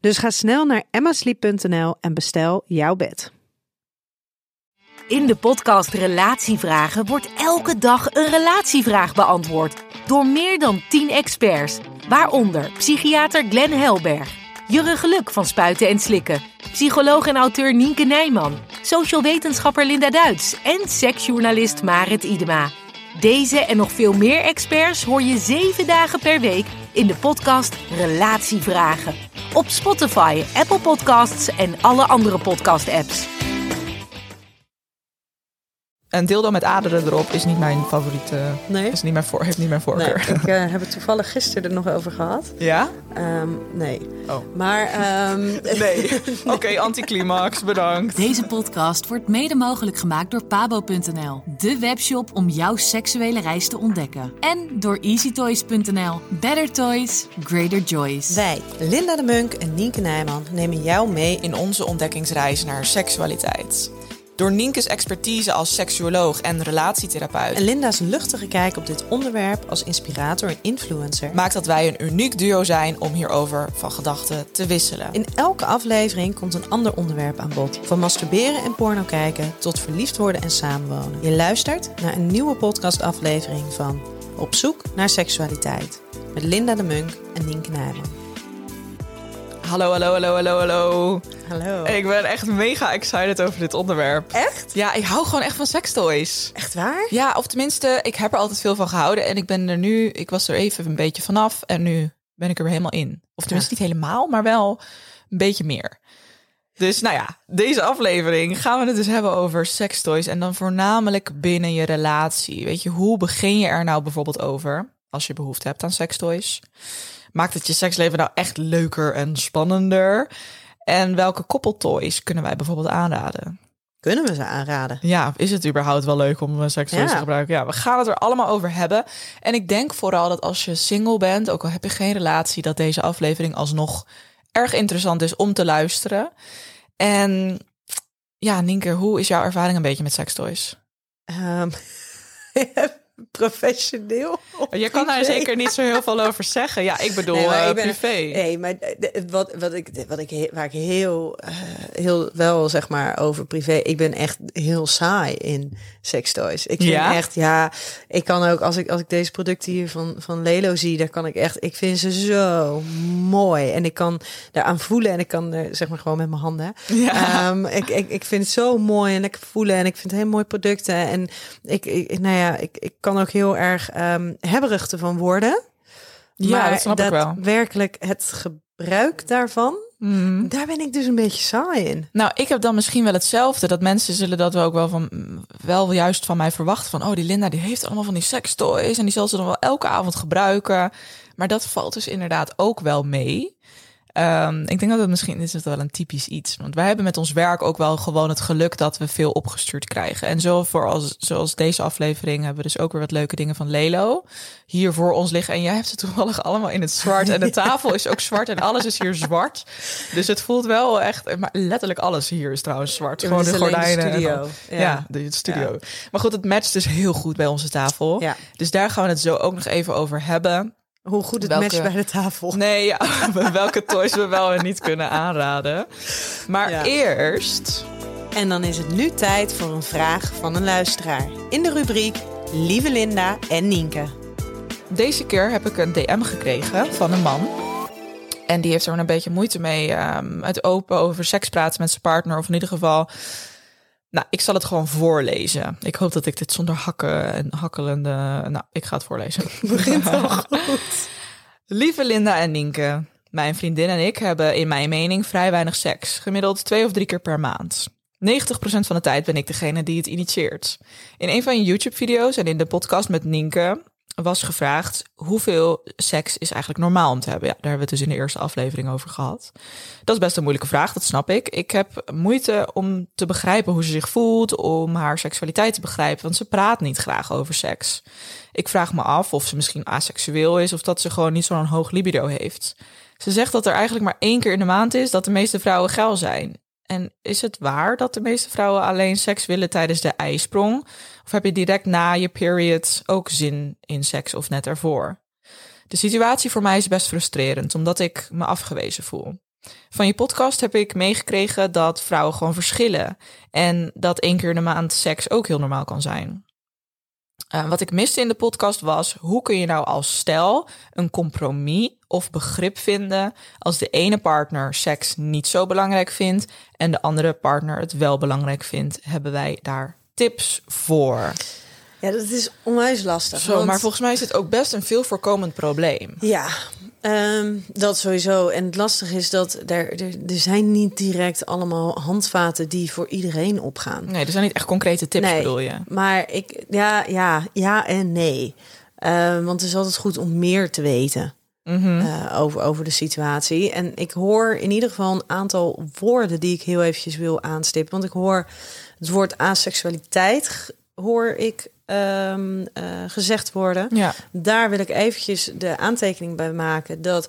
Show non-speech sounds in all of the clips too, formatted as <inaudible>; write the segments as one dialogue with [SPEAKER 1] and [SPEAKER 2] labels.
[SPEAKER 1] Dus ga snel naar emmasleep.nl en bestel jouw bed.
[SPEAKER 2] In de podcast Relatievragen wordt elke dag een relatievraag beantwoord door meer dan 10 experts, waaronder psychiater Glenn Helberg, Jurre Geluk van Spuiten en Slikken, psycholoog en auteur Nienke Nijman, social wetenschapper Linda Duits en seksjournalist Marit Idema. Deze en nog veel meer experts hoor je zeven dagen per week in de podcast Relatievragen. Op Spotify, Apple Podcasts en alle andere podcast-apps.
[SPEAKER 3] En deel dan met aderen erop is niet mijn favoriete.
[SPEAKER 1] Nee?
[SPEAKER 3] Is niet mijn voor, heeft niet mijn
[SPEAKER 1] Nee,
[SPEAKER 3] voorkeur.
[SPEAKER 1] ik <laughs> eh, heb het toevallig gisteren er nog over gehad.
[SPEAKER 3] Ja?
[SPEAKER 1] Ehm, nee.
[SPEAKER 3] Oh.
[SPEAKER 1] Maar ehm, <laughs> <laughs>
[SPEAKER 3] Nee. Oké, anticlimax, bedankt.
[SPEAKER 4] Deze podcast wordt mede mogelijk gemaakt door pabo.nl, de webshop om jouw seksuele reis te ontdekken. En door easytoys.nl. Better toys, greater joys.
[SPEAKER 1] wij, Linda de Munk en Nienke Nijman, nemen jou mee
[SPEAKER 3] In onze ontdekkingsreis naar seksualiteit. Door Nienke's expertise als seksuoloog en relatietherapeut
[SPEAKER 1] En Linda's luchtige kijk op dit onderwerp als inspirator en influencer.
[SPEAKER 3] maakt dat wij een uniek duo zijn om hierover van gedachten te wisselen.
[SPEAKER 1] In elke aflevering komt een ander onderwerp aan bod. Van masturberen en porno kijken tot verliefd worden en samenwonen. Je luistert naar een nieuwe podcastaflevering van Op zoek naar seksualiteit. Met Linda de Munk en Nienke Nijman.
[SPEAKER 3] Hallo, hallo, hallo, hallo, hallo.
[SPEAKER 1] Hallo.
[SPEAKER 3] Ik ben echt mega excited over dit onderwerp.
[SPEAKER 1] Echt?
[SPEAKER 3] Ja, ik hou gewoon echt van sekstoys.
[SPEAKER 1] Echt waar?
[SPEAKER 3] Ja, of tenminste, ik heb er altijd veel van gehouden. En ik ben er nu, ik was er even een beetje vanaf. En nu ben ik er weer helemaal in. Of tenminste niet helemaal, maar wel een beetje meer. Dus nou ja, deze aflevering gaan we het dus hebben over sekstoys. En dan voornamelijk binnen je relatie. Weet je, hoe begin je er nou bijvoorbeeld over als je behoefte hebt aan sekstoys? Maakt het je seksleven nou echt leuker en spannender? En welke koppeltoys kunnen wij bijvoorbeeld aanraden?
[SPEAKER 1] Kunnen we ze aanraden?
[SPEAKER 3] Ja, is het überhaupt wel leuk om een sekstoys
[SPEAKER 1] Ja.
[SPEAKER 3] te gebruiken? Ja, we gaan het er allemaal over hebben. En ik denk vooral dat als je single bent, ook al heb je geen relatie, dat deze aflevering alsnog erg interessant is om te luisteren. En ja, Nienke, hoe is jouw ervaring een beetje met sekstoys?
[SPEAKER 1] Ehm, <laughs> professioneel? of
[SPEAKER 3] Je kan daar zeker niet zo heel veel over zeggen. Ja, ik bedoel
[SPEAKER 1] Nee,
[SPEAKER 3] eh,
[SPEAKER 1] ik ben-
[SPEAKER 3] privé.
[SPEAKER 1] Nee, maar wat, wat ik, wat ik, waar ik heel, eh, heel wel zeg maar over privé. Ik ben echt heel saai in sextoys. Ik vind
[SPEAKER 3] Ja?
[SPEAKER 1] echt, ja, ik kan ook als ik als ik deze producten hier van van Lelo zie, daar kan ik echt, ik vind ze zo mooi en ik kan daaraan voelen en ik kan er zeg maar gewoon met mijn handen.
[SPEAKER 3] Ja.
[SPEAKER 1] Ehm, ik, ik, ik vind het zo mooi en lekker voelen en ik vind heel mooi producten en ik, ik nou ja, ik, ik kan ook heel erg ehm hebberig ervan worden.
[SPEAKER 3] Ja,
[SPEAKER 1] maar
[SPEAKER 3] dat snap ik wel.
[SPEAKER 1] werkelijk het gebruik daarvan,
[SPEAKER 3] Mhm.
[SPEAKER 1] daar ben ik dus een beetje saai in.
[SPEAKER 3] Nou, ik heb dan misschien wel hetzelfde. Dat mensen zullen dat ook wel van wel juist van mij verwachten. Van oh, die Linda die heeft allemaal van die sextoys. En die zal ze dan wel elke avond gebruiken. Maar dat valt dus inderdaad ook wel mee. Ehm, ik denk dat het misschien is het wel een typisch iets. Want wij hebben met ons werk ook wel gewoon het geluk dat we veel opgestuurd krijgen. En zo voor als, zoals deze aflevering hebben we dus ook weer wat leuke dingen van Lelo hier voor ons liggen. En jij hebt ze toevallig allemaal in het zwart. En de <laughs> tafel is ook zwart en alles is hier zwart. Dus het voelt wel echt, maar letterlijk alles hier is trouwens zwart.
[SPEAKER 1] Ja,
[SPEAKER 3] Gewoon de gordijnen. en. Ja,
[SPEAKER 1] Ja.
[SPEAKER 3] de studio. Maar goed, het matcht dus heel goed bij onze tafel.
[SPEAKER 1] Ja.
[SPEAKER 3] Dus daar gaan we het zo ook nog even over hebben.
[SPEAKER 1] Hoe goed het
[SPEAKER 3] Welke-
[SPEAKER 1] matcht bij de tafel.
[SPEAKER 3] Nee, ja, <laughs> welke toys we wel en niet kunnen aanraden. Maar
[SPEAKER 1] Ja.
[SPEAKER 3] eerst...
[SPEAKER 1] En dan is het nu tijd voor een vraag van een luisteraar. In de rubriek Lieve Linda en Nienke.
[SPEAKER 3] Deze keer heb ik een DM gekregen van een man. En die heeft er een beetje moeite mee um, het open over seks praten met zijn partner. Of in ieder geval. Nou, ik zal het gewoon voorlezen. Ik hoop dat ik dit zonder hakken en hakkelende. Nou, ik ga het voorlezen. <laughs>
[SPEAKER 1] Begint al <laughs> goed.
[SPEAKER 3] Lieve Linda en Nienke. Mijn vriendin en ik hebben in mijn mening vrij weinig seks. Gemiddeld twee of drie keer per maand. 90% van de tijd ben ik degene die het initieert. In een van je YouTube-video's en in de podcast met Nienke was gevraagd hoeveel seks is eigenlijk normaal om te hebben. Ja, daar hebben we het dus in de eerste aflevering over gehad. Dat is best een moeilijke vraag, dat snap ik. Ik heb moeite om te begrijpen hoe ze zich voelt, om haar seksualiteit te begrijpen, want ze praat niet graag over seks. Ik vraag me af of ze misschien aseksueel is of dat ze gewoon niet zo'n hoog libido heeft. Ze zegt dat er eigenlijk maar één keer in de maand is dat de meeste vrouwen geil zijn. En is het waar dat de meeste vrouwen alleen seks willen tijdens de ijsprong? Of heb je direct na je period ook zin in seks of net ervoor? De situatie voor mij is best frustrerend, omdat ik me afgewezen voel. Van je podcast heb ik meegekregen dat vrouwen gewoon verschillen en dat één keer in de maand seks ook heel normaal kan zijn. Uh, wat ik miste in de podcast was: hoe kun je nou als stel een compromis of begrip vinden als de ene partner seks niet zo belangrijk vindt en de andere partner het wel belangrijk vindt? Hebben wij daar tips voor?
[SPEAKER 1] Ja, dat is onwijs lastig.
[SPEAKER 3] Zo, maar volgens mij is het ook best een veel voorkomend probleem.
[SPEAKER 1] Ja, Um, dat sowieso. En het lastige is dat er, er, er, zijn niet direct allemaal handvaten die voor iedereen opgaan.
[SPEAKER 3] Nee, er zijn niet echt concrete tips, nee, bedoel je?
[SPEAKER 1] Maar ik, ja, ja, ja en nee. Um, want het is altijd goed om meer te weten. Mm -hmm. uh, over, over de situatie. En ik hoor in ieder geval een aantal woorden die ik heel eventjes wil aanstippen. Want ik hoor het woord aseksualiteit hoor ik um, uh, gezegd worden.
[SPEAKER 3] Ja.
[SPEAKER 1] Daar wil ik eventjes de aantekening bij maken dat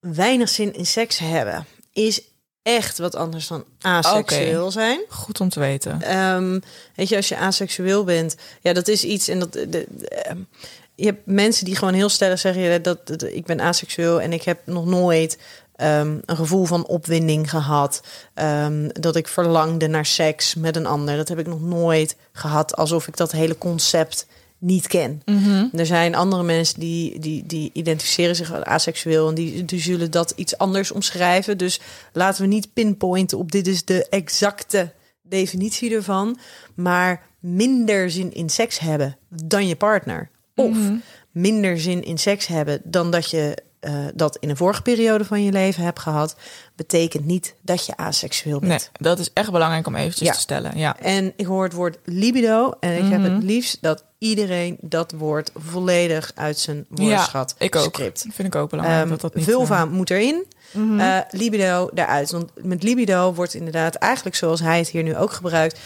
[SPEAKER 1] weinig zin in seks hebben is echt wat anders dan aseksueel okay. zijn.
[SPEAKER 3] Goed om te weten.
[SPEAKER 1] Um, weet je, als je aseksueel bent, ja, dat is iets en dat de, de, de um, je hebt mensen die gewoon heel stellig zeggen dat, dat, dat, ik ben aseksueel en ik heb nog nooit um, een gevoel van opwinding gehad. Um, dat ik verlangde naar seks met een ander. Dat heb ik nog nooit gehad. Alsof ik dat hele concept niet ken.
[SPEAKER 3] Mm -hmm.
[SPEAKER 1] Er zijn andere mensen die, die, die identificeren zich als aseksueel en die, die zullen dat iets anders omschrijven. Dus laten we niet pinpointen op dit is de exacte definitie ervan. Maar minder zin in seks hebben dan je partner. Of mm -hmm. minder zin in seks hebben dan dat je uh, dat in een vorige periode van je leven hebt gehad, betekent niet dat je aseksueel bent.
[SPEAKER 3] Nee, dat is echt belangrijk om eventjes
[SPEAKER 1] ja.
[SPEAKER 3] te stellen. Ja.
[SPEAKER 1] En ik hoor het woord libido en ik mm -hmm. heb het liefst dat iedereen dat woord volledig uit zijn woordenschat
[SPEAKER 3] ja, ik ook.
[SPEAKER 1] script.
[SPEAKER 3] Vind ik ook belangrijk um, dat dat niet...
[SPEAKER 1] Vulva uh... moet erin, mm -hmm. uh, libido daaruit. Want met libido wordt inderdaad eigenlijk zoals hij het hier nu ook gebruikt...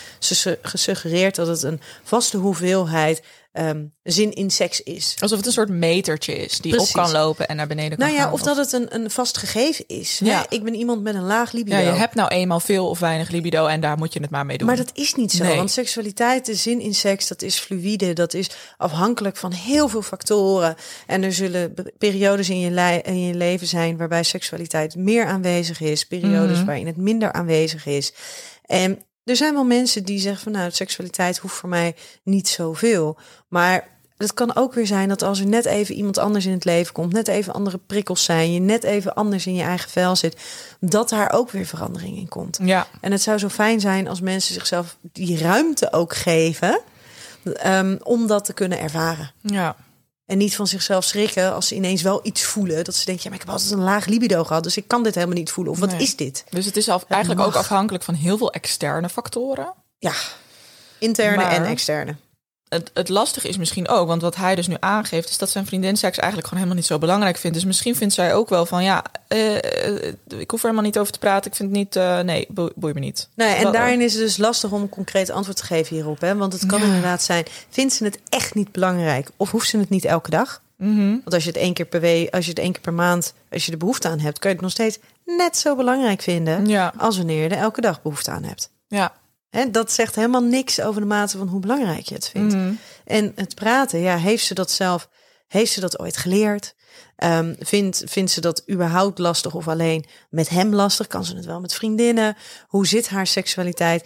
[SPEAKER 1] gesuggereerd dat het een vaste hoeveelheid um, zin in seks is.
[SPEAKER 3] Alsof het een soort metertje is die Precies. op kan lopen en naar beneden kan
[SPEAKER 1] nou ja,
[SPEAKER 3] gaan.
[SPEAKER 1] Of, dat het een, een vast gegeven is.
[SPEAKER 3] Ja.
[SPEAKER 1] Hè? Ik ben iemand met een laag libido.
[SPEAKER 3] Ja, je hebt nou eenmaal veel of weinig libido en daar moet je het maar mee doen.
[SPEAKER 1] Maar dat is niet zo, nee. want seksualiteit, de zin in seks, dat is fluïde. Dat is afhankelijk van heel veel factoren. En er zullen periodes in je, in je leven zijn waarbij seksualiteit meer aanwezig is. Periodes mm -hmm. waarin het minder aanwezig is. En er zijn wel mensen die zeggen van nou, seksualiteit hoeft voor mij niet zoveel. Maar het kan ook weer zijn dat als er net even iemand anders in het leven komt, net even andere prikkels zijn, je net even anders in je eigen vel zit, dat daar ook weer verandering in komt.
[SPEAKER 3] Ja.
[SPEAKER 1] En het zou zo fijn zijn als mensen zichzelf die ruimte ook geven um, om dat te kunnen ervaren.
[SPEAKER 3] Ja.
[SPEAKER 1] En niet van zichzelf schrikken als ze ineens wel iets voelen. Dat ze denken, ja, maar ik heb altijd een laag libido gehad. Dus ik kan dit helemaal niet voelen. Of wat
[SPEAKER 3] nee.
[SPEAKER 1] is dit?
[SPEAKER 3] Dus het is af, eigenlijk ook afhankelijk van heel veel externe factoren.
[SPEAKER 1] Ja, interne
[SPEAKER 3] Maar-
[SPEAKER 1] en externe.
[SPEAKER 3] Het, het lastige is misschien ook, want wat hij dus nu aangeeft, is dat zijn vriendin seks eigenlijk gewoon helemaal niet zo belangrijk vindt. Dus misschien vindt zij ook wel van, ja, eh, eh, ik hoef er helemaal niet over te praten. Ik vind het niet, eh, nee, boe- boeit me niet.
[SPEAKER 1] Nee, en daarin is het dus lastig om een concreet antwoord te geven hierop. Hè? Want het kan
[SPEAKER 3] Ja.
[SPEAKER 1] inderdaad zijn, vindt ze het echt niet belangrijk? Of hoeft ze het niet elke dag?
[SPEAKER 3] Mhm.
[SPEAKER 1] Want als je het één keer per week, als je het één keer per maand, als je er behoefte aan hebt, kan je het nog steeds net zo belangrijk vinden
[SPEAKER 3] Ja,
[SPEAKER 1] als wanneer je er elke dag behoefte aan hebt.
[SPEAKER 3] ja.
[SPEAKER 1] Hè, dat zegt helemaal niks over de mate van hoe belangrijk je het vindt.
[SPEAKER 3] Mhm.
[SPEAKER 1] En het praten, ja, heeft ze dat zelf, heeft ze dat ooit geleerd? Ehm, vindt, vindt ze dat überhaupt lastig of alleen met hem lastig? Kan ze het wel met vriendinnen? Hoe zit haar seksualiteit?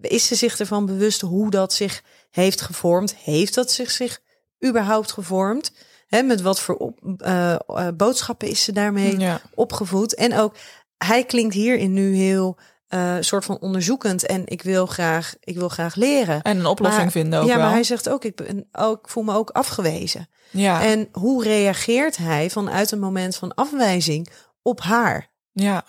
[SPEAKER 1] Is ze zich ervan bewust hoe dat zich heeft gevormd? Heeft dat zich, zich überhaupt gevormd? Hè, met wat voor op, eh, eh, boodschappen is ze daarmee
[SPEAKER 3] Ja.
[SPEAKER 1] opgevoed? En ook, hij klinkt hierin nu heel eh soort van onderzoekend. En ik wil graag, ik wil graag leren.
[SPEAKER 3] En een oplossing
[SPEAKER 1] Maar-
[SPEAKER 3] vinden ook
[SPEAKER 1] ja,
[SPEAKER 3] wel.
[SPEAKER 1] maar hij zegt ook ik, ben, ook, ik voel me ook afgewezen.
[SPEAKER 3] ja.
[SPEAKER 1] En hoe reageert hij vanuit een moment van afwijzing op haar?
[SPEAKER 3] ja.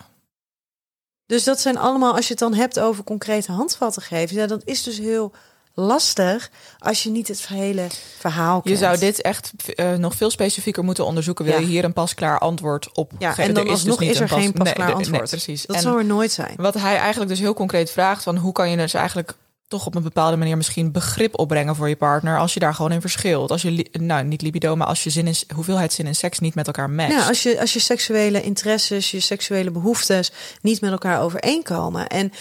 [SPEAKER 1] Dus dat zijn allemaal, als je het dan hebt over concrete handvatten geven, ja, dat is dus heel lastig als je niet het hele verhaal
[SPEAKER 3] Je
[SPEAKER 1] kent.
[SPEAKER 3] zou dit echt eh, nog veel specifieker moeten onderzoeken. Wil
[SPEAKER 1] Ja.
[SPEAKER 3] je hier een pasklaar antwoord op
[SPEAKER 1] Ja,
[SPEAKER 3] geven?
[SPEAKER 1] en dan
[SPEAKER 3] Er
[SPEAKER 1] alsnog
[SPEAKER 3] dus niet
[SPEAKER 1] is er
[SPEAKER 3] pas-
[SPEAKER 1] geen pasklaar
[SPEAKER 3] nee,
[SPEAKER 1] antwoord.
[SPEAKER 3] Nee, precies.
[SPEAKER 1] Dat
[SPEAKER 3] En
[SPEAKER 1] zou er nooit zijn.
[SPEAKER 3] wat hij eigenlijk dus heel concreet vraagt: van hoe kan je dus eigenlijk toch op een bepaalde manier misschien begrip opbrengen voor je partner als je daar gewoon in verschilt. Als je nou niet libido, maar als je zin in hoeveelheid zin in seks niet met elkaar matcht.
[SPEAKER 1] Ja, als je, als je seksuele interesses, je seksuele behoeftes niet met elkaar overeenkomen. En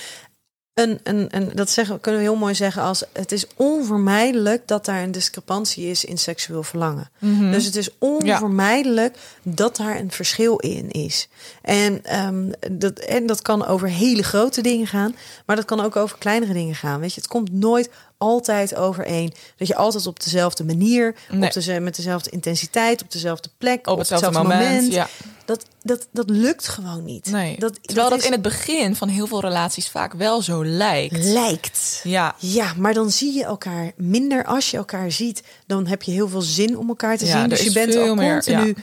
[SPEAKER 1] een, een, een, dat zeggen, kunnen we heel mooi zeggen als het is onvermijdelijk dat daar een discrepantie is in seksueel verlangen.
[SPEAKER 3] Mhm.
[SPEAKER 1] Dus het is onvermijdelijk dat daar een verschil in is. En, ehm, dat, en dat kan over hele grote dingen gaan, maar dat kan ook over kleinere dingen gaan. Weet je, het komt nooit altijd overeen dat je altijd op dezelfde manier,
[SPEAKER 3] Nee.
[SPEAKER 1] op deze, met dezelfde intensiteit, op dezelfde plek,
[SPEAKER 3] op hetzelfde moment. Ja.
[SPEAKER 1] dat, dat, dat lukt gewoon niet.
[SPEAKER 3] Nee.
[SPEAKER 1] Dat,
[SPEAKER 3] Terwijl dat,
[SPEAKER 1] is-
[SPEAKER 3] in het begin van heel veel relaties vaak wel zo lijkt.
[SPEAKER 1] lijkt.
[SPEAKER 3] Ja.
[SPEAKER 1] Ja, maar dan zie je elkaar minder. Als je elkaar ziet, dan heb je heel veel zin om elkaar te
[SPEAKER 3] Ja,
[SPEAKER 1] zien. Dus je bent al
[SPEAKER 3] meer,
[SPEAKER 1] continu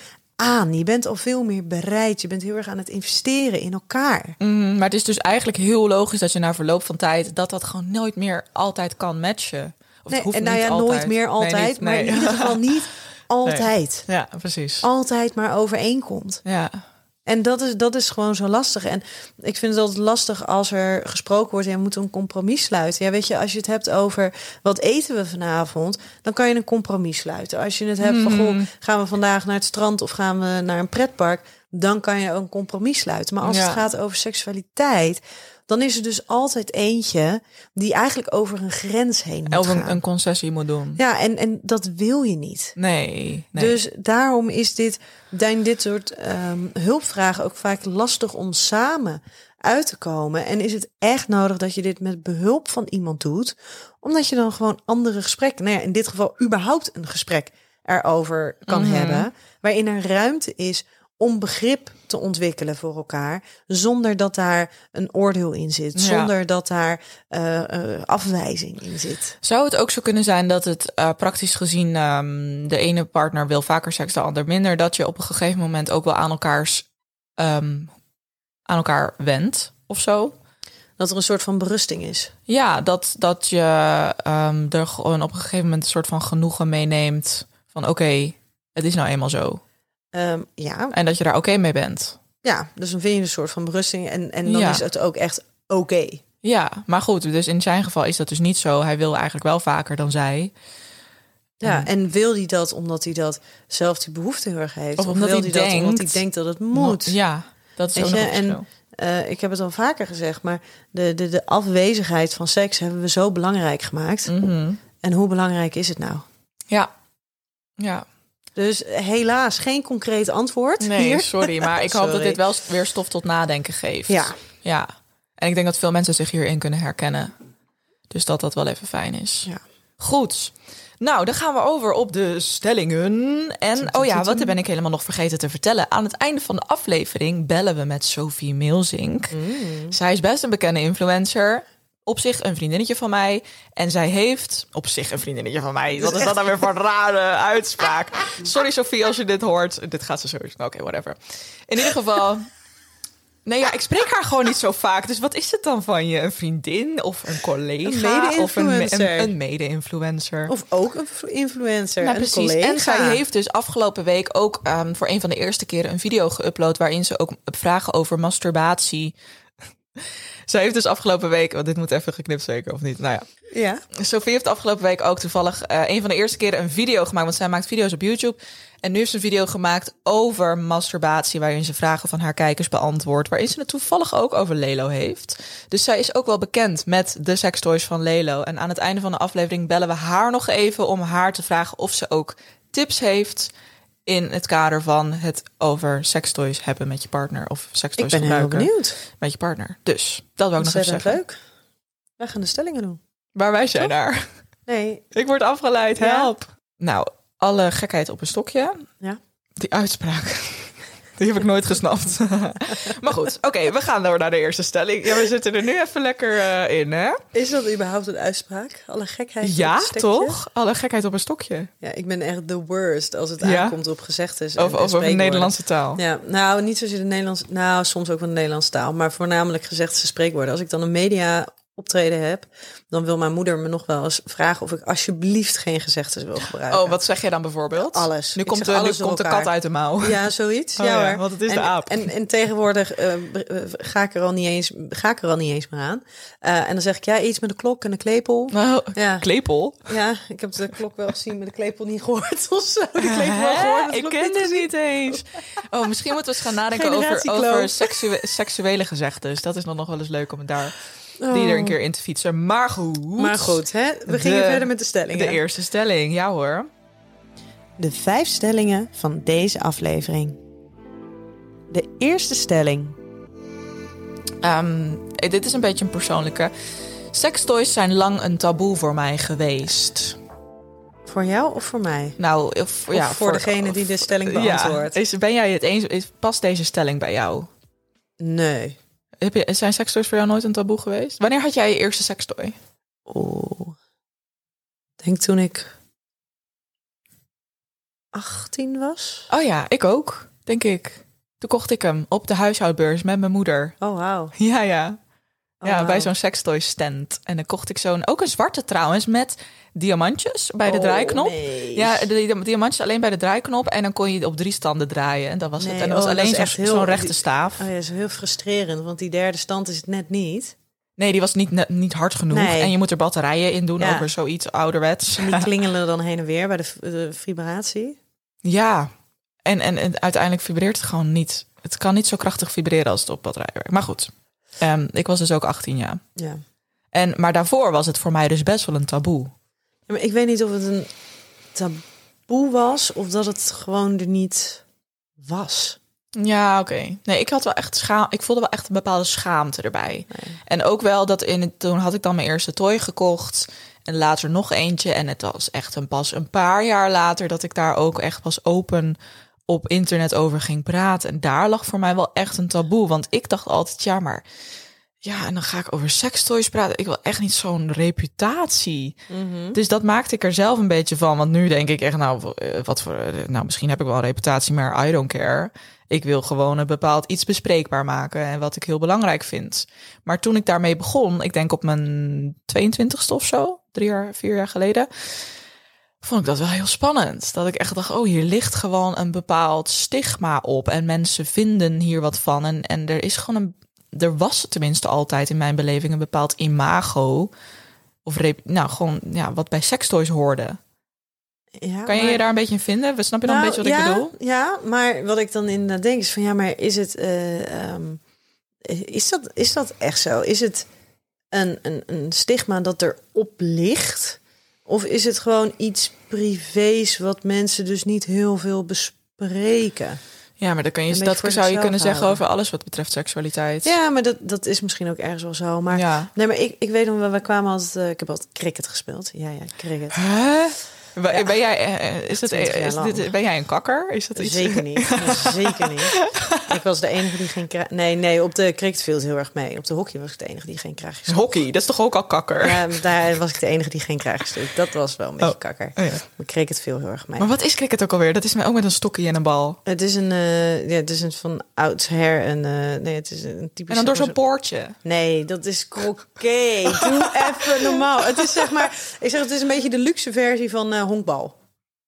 [SPEAKER 1] aan. Je bent al veel meer bereid. Je bent heel erg aan het investeren in elkaar.
[SPEAKER 3] Mhm, maar het is dus eigenlijk heel logisch dat je na verloop van tijd dat dat gewoon nooit meer altijd kan matchen. Of het
[SPEAKER 1] Nee, en nou
[SPEAKER 3] niet
[SPEAKER 1] ja,
[SPEAKER 3] altijd.
[SPEAKER 1] nooit meer
[SPEAKER 3] Nee,
[SPEAKER 1] altijd. Maar in ieder geval niet <laughs> altijd.
[SPEAKER 3] Ja, precies.
[SPEAKER 1] Altijd maar overeenkomt.
[SPEAKER 3] Ja.
[SPEAKER 1] En dat is, dat is gewoon zo lastig. En ik vind het altijd lastig als er gesproken wordt... ja, we moeten een compromis sluiten. Ja, weet je, als je het hebt over wat eten we vanavond... dan kan je een compromis sluiten. Als je het hebt van, goh, gaan we vandaag naar het strand... of gaan we naar een pretpark... dan kan je een compromis sluiten. Maar als
[SPEAKER 3] Ja.
[SPEAKER 1] het gaat over seksualiteit... dan is er dus altijd eentje... die eigenlijk over een grens heen moet
[SPEAKER 3] Of
[SPEAKER 1] gaan.
[SPEAKER 3] een, een concessie moet doen.
[SPEAKER 1] Ja, en, en dat wil je niet.
[SPEAKER 3] Nee. nee.
[SPEAKER 1] Dus daarom is dit, zijn dit soort ehm, hulpvragen ook vaak lastig om samen uit te komen. En is het echt nodig dat je dit met behulp van iemand doet, omdat je dan gewoon andere gesprekken, nou ja, in dit geval überhaupt een gesprek erover kan
[SPEAKER 3] Mhm.
[SPEAKER 1] hebben, waarin er ruimte is om begrip te ontwikkelen voor elkaar, zonder dat daar een oordeel in zit,
[SPEAKER 3] Ja.
[SPEAKER 1] zonder dat daar eh, eh, afwijzing in zit.
[SPEAKER 3] Zou het ook zo kunnen zijn dat het eh, praktisch gezien ehm, de ene partner wil vaker seks, de ander minder, dat je op een gegeven moment ook wel aan elkaars ehm, aan elkaar wendt of zo?
[SPEAKER 1] Dat er een soort van berusting is.
[SPEAKER 3] Ja, dat, dat je ehm, er gewoon op een gegeven moment een soort van genoegen meeneemt van oké, het is nou eenmaal zo.
[SPEAKER 1] Ehm, ja,
[SPEAKER 3] En dat je daar oké mee bent.
[SPEAKER 1] Ja, dus dan vind je een soort van berusting en, en dan
[SPEAKER 3] Ja.
[SPEAKER 1] is het ook echt oké.
[SPEAKER 3] Ja, maar goed, dus in zijn geval is dat dus niet zo. Hij wil eigenlijk wel vaker dan zij.
[SPEAKER 1] Ja, en wil hij dat omdat hij dat zelf die behoefte heel erg heeft?
[SPEAKER 3] Of omdat
[SPEAKER 1] wil
[SPEAKER 3] hij
[SPEAKER 1] dat omdat hij
[SPEAKER 3] denkt-
[SPEAKER 1] denkt dat het moet?
[SPEAKER 3] Ja, dat is ook nog
[SPEAKER 1] en eh, ik heb het al vaker gezegd, maar de, de, de afwezigheid van seks hebben we zo belangrijk gemaakt.
[SPEAKER 3] Mhm.
[SPEAKER 1] En hoe belangrijk is het nou?
[SPEAKER 3] Ja. Ja,
[SPEAKER 1] Dus helaas geen concreet antwoord
[SPEAKER 3] nee,
[SPEAKER 1] hier.
[SPEAKER 3] sorry. Maar ik hoop dat dit wel weer stof tot nadenken geeft.
[SPEAKER 1] Ja.
[SPEAKER 3] Ja. En ik denk dat veel mensen zich hierin kunnen herkennen. Dus dat dat wel even fijn is.
[SPEAKER 1] Ja.
[SPEAKER 3] Goed. Nou, dan gaan we over op de stellingen. En, oh ja, wat ben ik helemaal nog vergeten te vertellen. Aan het einde van de aflevering bellen we met Sophie Milzink.
[SPEAKER 1] Mm.
[SPEAKER 3] Zij is best een bekende influencer. Op zich een vriendinnetje van mij. En zij heeft... Op zich een vriendinnetje van mij. Wat is dat nou weer voor een rare uitspraak? Sorry Sophie als je dit hoort. Dit gaat ze sowieso... Oké, whatever. In ieder geval... Nee, ja, ik spreek haar gewoon niet zo vaak. Dus wat is het dan van je? Een vriendin of een collega?
[SPEAKER 1] Een
[SPEAKER 3] of een, me- een, een mede-influencer?
[SPEAKER 1] Of ook een influencer,
[SPEAKER 3] Nou,
[SPEAKER 1] een
[SPEAKER 3] precies.
[SPEAKER 1] collega.
[SPEAKER 3] En zij heeft dus afgelopen week ook ehm, voor een van de eerste keren een video geüpload waarin ze ook vragen over masturbatie. Zij heeft dus afgelopen week, want dit moet even geknipt zeker of niet? Nou ja,
[SPEAKER 1] Ja,
[SPEAKER 3] Sophie heeft afgelopen week ook toevallig eh, een van de eerste keren een video gemaakt. Want zij maakt video's op YouTube. En nu heeft ze een video gemaakt over masturbatie. Waarin ze vragen van haar kijkers beantwoordt. Waarin ze het toevallig ook over Lelo heeft. Dus zij is ook wel bekend met de sextoys van Lelo. En aan het einde van de aflevering bellen we haar nog even om haar te vragen of ze ook tips heeft. In het kader van het over sextoys hebben met je partner. Of
[SPEAKER 1] ik
[SPEAKER 3] sextoys
[SPEAKER 1] ben heel benieuwd.
[SPEAKER 3] met je partner. Dus dat wil ik nog even zeggen.
[SPEAKER 1] leuk. Wij gaan de stellingen doen.
[SPEAKER 3] Waar wij zijn daar.
[SPEAKER 1] Nee,
[SPEAKER 3] Ik word afgeleid,
[SPEAKER 1] Ja?
[SPEAKER 3] help. Nou, alle gekheid op een stokje.
[SPEAKER 1] Ja.
[SPEAKER 3] Die uitspraak. Die heb ik nooit gesnapt. <laughs> maar goed, oké, we gaan door naar de eerste stelling. Ja, we zitten er nu even lekker eh, in, hè?
[SPEAKER 1] Is dat überhaupt een uitspraak? Alle gekheid.
[SPEAKER 3] Ja,
[SPEAKER 1] op een stekje?
[SPEAKER 3] toch? Alle gekheid op een stokje.
[SPEAKER 1] Ja, ik ben echt the worst als het
[SPEAKER 3] Ja?
[SPEAKER 1] aankomt op gezegdes. en-
[SPEAKER 3] Over,
[SPEAKER 1] en
[SPEAKER 3] over de. Nederlandse taal.
[SPEAKER 1] Ja, nou, niet zozeer de Nederlands, nou, soms ook van de Nederlandse taal, maar voornamelijk gezegde spreekwoorden. Als ik dan een media optreden heb, dan wil mijn moeder me nog wel eens vragen of ik alsjeblieft geen gezegdes wil gebruiken.
[SPEAKER 3] Oh, wat zeg je dan bijvoorbeeld?
[SPEAKER 1] Alles.
[SPEAKER 3] Nu
[SPEAKER 1] Ik
[SPEAKER 3] komt, de, nu komt de kat uit de mouw. <laughs>
[SPEAKER 1] Ja, zoiets.
[SPEAKER 3] Oh
[SPEAKER 1] ja,
[SPEAKER 3] want het is
[SPEAKER 1] en,
[SPEAKER 3] de aap.
[SPEAKER 1] En, en tegenwoordig eh, eh, ga, ik er al niet eens, ga ik er al niet eens meer aan. Eh, en dan zeg ik, ja, iets met een klok en een klepel.
[SPEAKER 3] Nou,
[SPEAKER 1] Ja.
[SPEAKER 3] klepel.
[SPEAKER 1] Ja, ik heb de klok wel gezien, maar de klepel niet gehoord of zo. De klepel wel gehoord, de
[SPEAKER 3] Ik ken dit
[SPEAKER 1] gezien.
[SPEAKER 3] niet eens. Oh, misschien moeten we eens gaan nadenken over, over seksuele, seksuele gezegdes. Dat is dan nog wel eens leuk om het daar die er een keer in te fietsen. Maar goed.
[SPEAKER 1] Oh. Maar goed, hè? we
[SPEAKER 3] De-
[SPEAKER 1] gingen verder met de stellingen.
[SPEAKER 3] De eerste stelling, ja hoor.
[SPEAKER 1] De vijf stellingen van deze aflevering. De eerste stelling.
[SPEAKER 3] Ehm, dit is een beetje een persoonlijke. Sextoys zijn lang een taboe voor mij geweest.
[SPEAKER 1] Voor jou of voor mij?
[SPEAKER 3] Nou, of,
[SPEAKER 1] Of
[SPEAKER 3] ja,
[SPEAKER 1] voor, degene die de stelling beantwoordt?
[SPEAKER 3] Ja, is, ben jij het eens? Is, past deze stelling bij jou?
[SPEAKER 1] Nee.
[SPEAKER 3] Heb je, zijn sextoys voor jou nooit een taboe geweest? Wanneer had jij je eerste sextoy?
[SPEAKER 1] Oeh. Denk toen ik 18 was.
[SPEAKER 3] Oh ja, ik ook, denk ik. Toen kocht ik hem op de huishoudbeurs met mijn moeder.
[SPEAKER 1] Oh, wauw.
[SPEAKER 3] Ja, ja.
[SPEAKER 1] Oh,
[SPEAKER 3] ja, bij
[SPEAKER 1] wauw.
[SPEAKER 3] zo'n sextoy stand. En dan kocht ik zo'n, ook een zwarte trouwens, met diamantjes bij de
[SPEAKER 1] Oh,
[SPEAKER 3] draaiknop.
[SPEAKER 1] nee.
[SPEAKER 3] Ja, de, de diamantjes alleen bij de draaiknop. En dan kon je op drie standen draaien. En dat was
[SPEAKER 1] Nee,
[SPEAKER 3] het. En dat was
[SPEAKER 1] oh,
[SPEAKER 3] alleen zo'n
[SPEAKER 1] heel-
[SPEAKER 3] rechte staaf.
[SPEAKER 1] Oh ja, dat is heel frustrerend, want die derde stand is het net niet.
[SPEAKER 3] Nee, die was niet, niet hard genoeg.
[SPEAKER 1] Nee.
[SPEAKER 3] En je moet er batterijen in doen.
[SPEAKER 1] Ja.
[SPEAKER 3] Ook weer zoiets ouderwets.
[SPEAKER 1] En die <laughs> klingelen dan heen en weer bij de, de vibratie.
[SPEAKER 3] Ja, en, en, en uiteindelijk vibreert het gewoon niet. Het kan niet zo krachtig vibreren als het op batterij werkt. Maar goed, Ehm, ik was dus ook 18 jaar.
[SPEAKER 1] Ja.
[SPEAKER 3] En, maar daarvoor was het voor mij dus best wel een taboe.
[SPEAKER 1] Ja, maar ik weet niet of het een taboe was of dat het gewoon er niet was.
[SPEAKER 3] Ja, oké. Nee, ik had wel echt schaam. Ik voelde wel echt een bepaalde schaamte erbij. En ook wel dat in het, toen had ik dan mijn eerste toy gekocht. En later nog eentje. En het was echt een pas een paar jaar later dat ik daar ook echt pas open op internet over ging praten. En daar lag voor mij wel echt een taboe. Want ik dacht altijd, ja, maar ja, en dan ga ik over sekstoys praten. Ik wil echt niet zo'n reputatie. Dus dat maakte ik er zelf een beetje van. Want nu denk ik echt, nou, eh, wat voor, eh, nou, misschien heb ik wel een reputatie, maar I don't care. Ik wil gewoon een bepaald iets bespreekbaar maken en wat ik heel belangrijk vind. Maar toen ik daarmee begon, ik denk op mijn 22ste of zo, drie jaar, vier jaar geleden, vond ik dat wel heel spannend. Dat ik echt dacht, oh, hier ligt gewoon een bepaald stigma op en mensen vinden hier wat van. En, en er is gewoon een, er was tenminste altijd in mijn beleving een bepaald imago. Of rep, nou, gewoon ja, wat bij sekstoys hoorde.
[SPEAKER 1] Ja,
[SPEAKER 3] Kan je
[SPEAKER 1] maar-
[SPEAKER 3] je daar een beetje in vinden? Snap je dan
[SPEAKER 1] Nou,
[SPEAKER 3] een beetje wat
[SPEAKER 1] ja,
[SPEAKER 3] ik bedoel?
[SPEAKER 1] Ja, maar wat ik dan inderdaad denk is van ja, maar is het, eh, ehm, is dat, is dat echt zo? Is het een, een, een stigma dat erop ligt? Of is het gewoon iets privés wat mensen dus niet heel veel bespreken?
[SPEAKER 3] Ja, maar dan kun je, dat zou je kunnen zeggen over alles wat betreft seksualiteit.
[SPEAKER 1] Ja, maar dat, dat is misschien ook ergens wel zo. Maar
[SPEAKER 3] Ja.
[SPEAKER 1] nee, maar ik, ik weet nog wel, we kwamen altijd, eh, ik heb altijd cricket gespeeld. Ja, ja, cricket.
[SPEAKER 3] Hè? Ben- Ben jij, eh, is dat,
[SPEAKER 1] 20 jaar
[SPEAKER 3] is dit, ben jij een kakker? Is dat iets?
[SPEAKER 1] Zeker niet. <laughs> Zeker niet. Ik was de enige die geen krijg. Nee, nee, op de cricket viel het heel erg mee. Op de hockey was ik de enige die geen krijg.
[SPEAKER 3] Hockey, dat is toch ook al kakker?
[SPEAKER 1] Ja, daar was ik de enige die geen krijg gestuurd. Dat was wel een beetje
[SPEAKER 3] Oh.
[SPEAKER 1] kakker.
[SPEAKER 3] Oh ja.
[SPEAKER 1] Maar cricket viel heel erg mee.
[SPEAKER 3] Maar wat is cricket ook alweer? Dat is ook met een stokje en een bal.
[SPEAKER 1] Het is een, eh, ja, het is een van oudsher een, eh, nee, het is een typisch.
[SPEAKER 3] En dan door zo'n poortje.
[SPEAKER 1] Nee, dat is croquet. Doe even normaal. Het is zeg maar, ik zeg het is een beetje de luxe versie van eh, honkbal.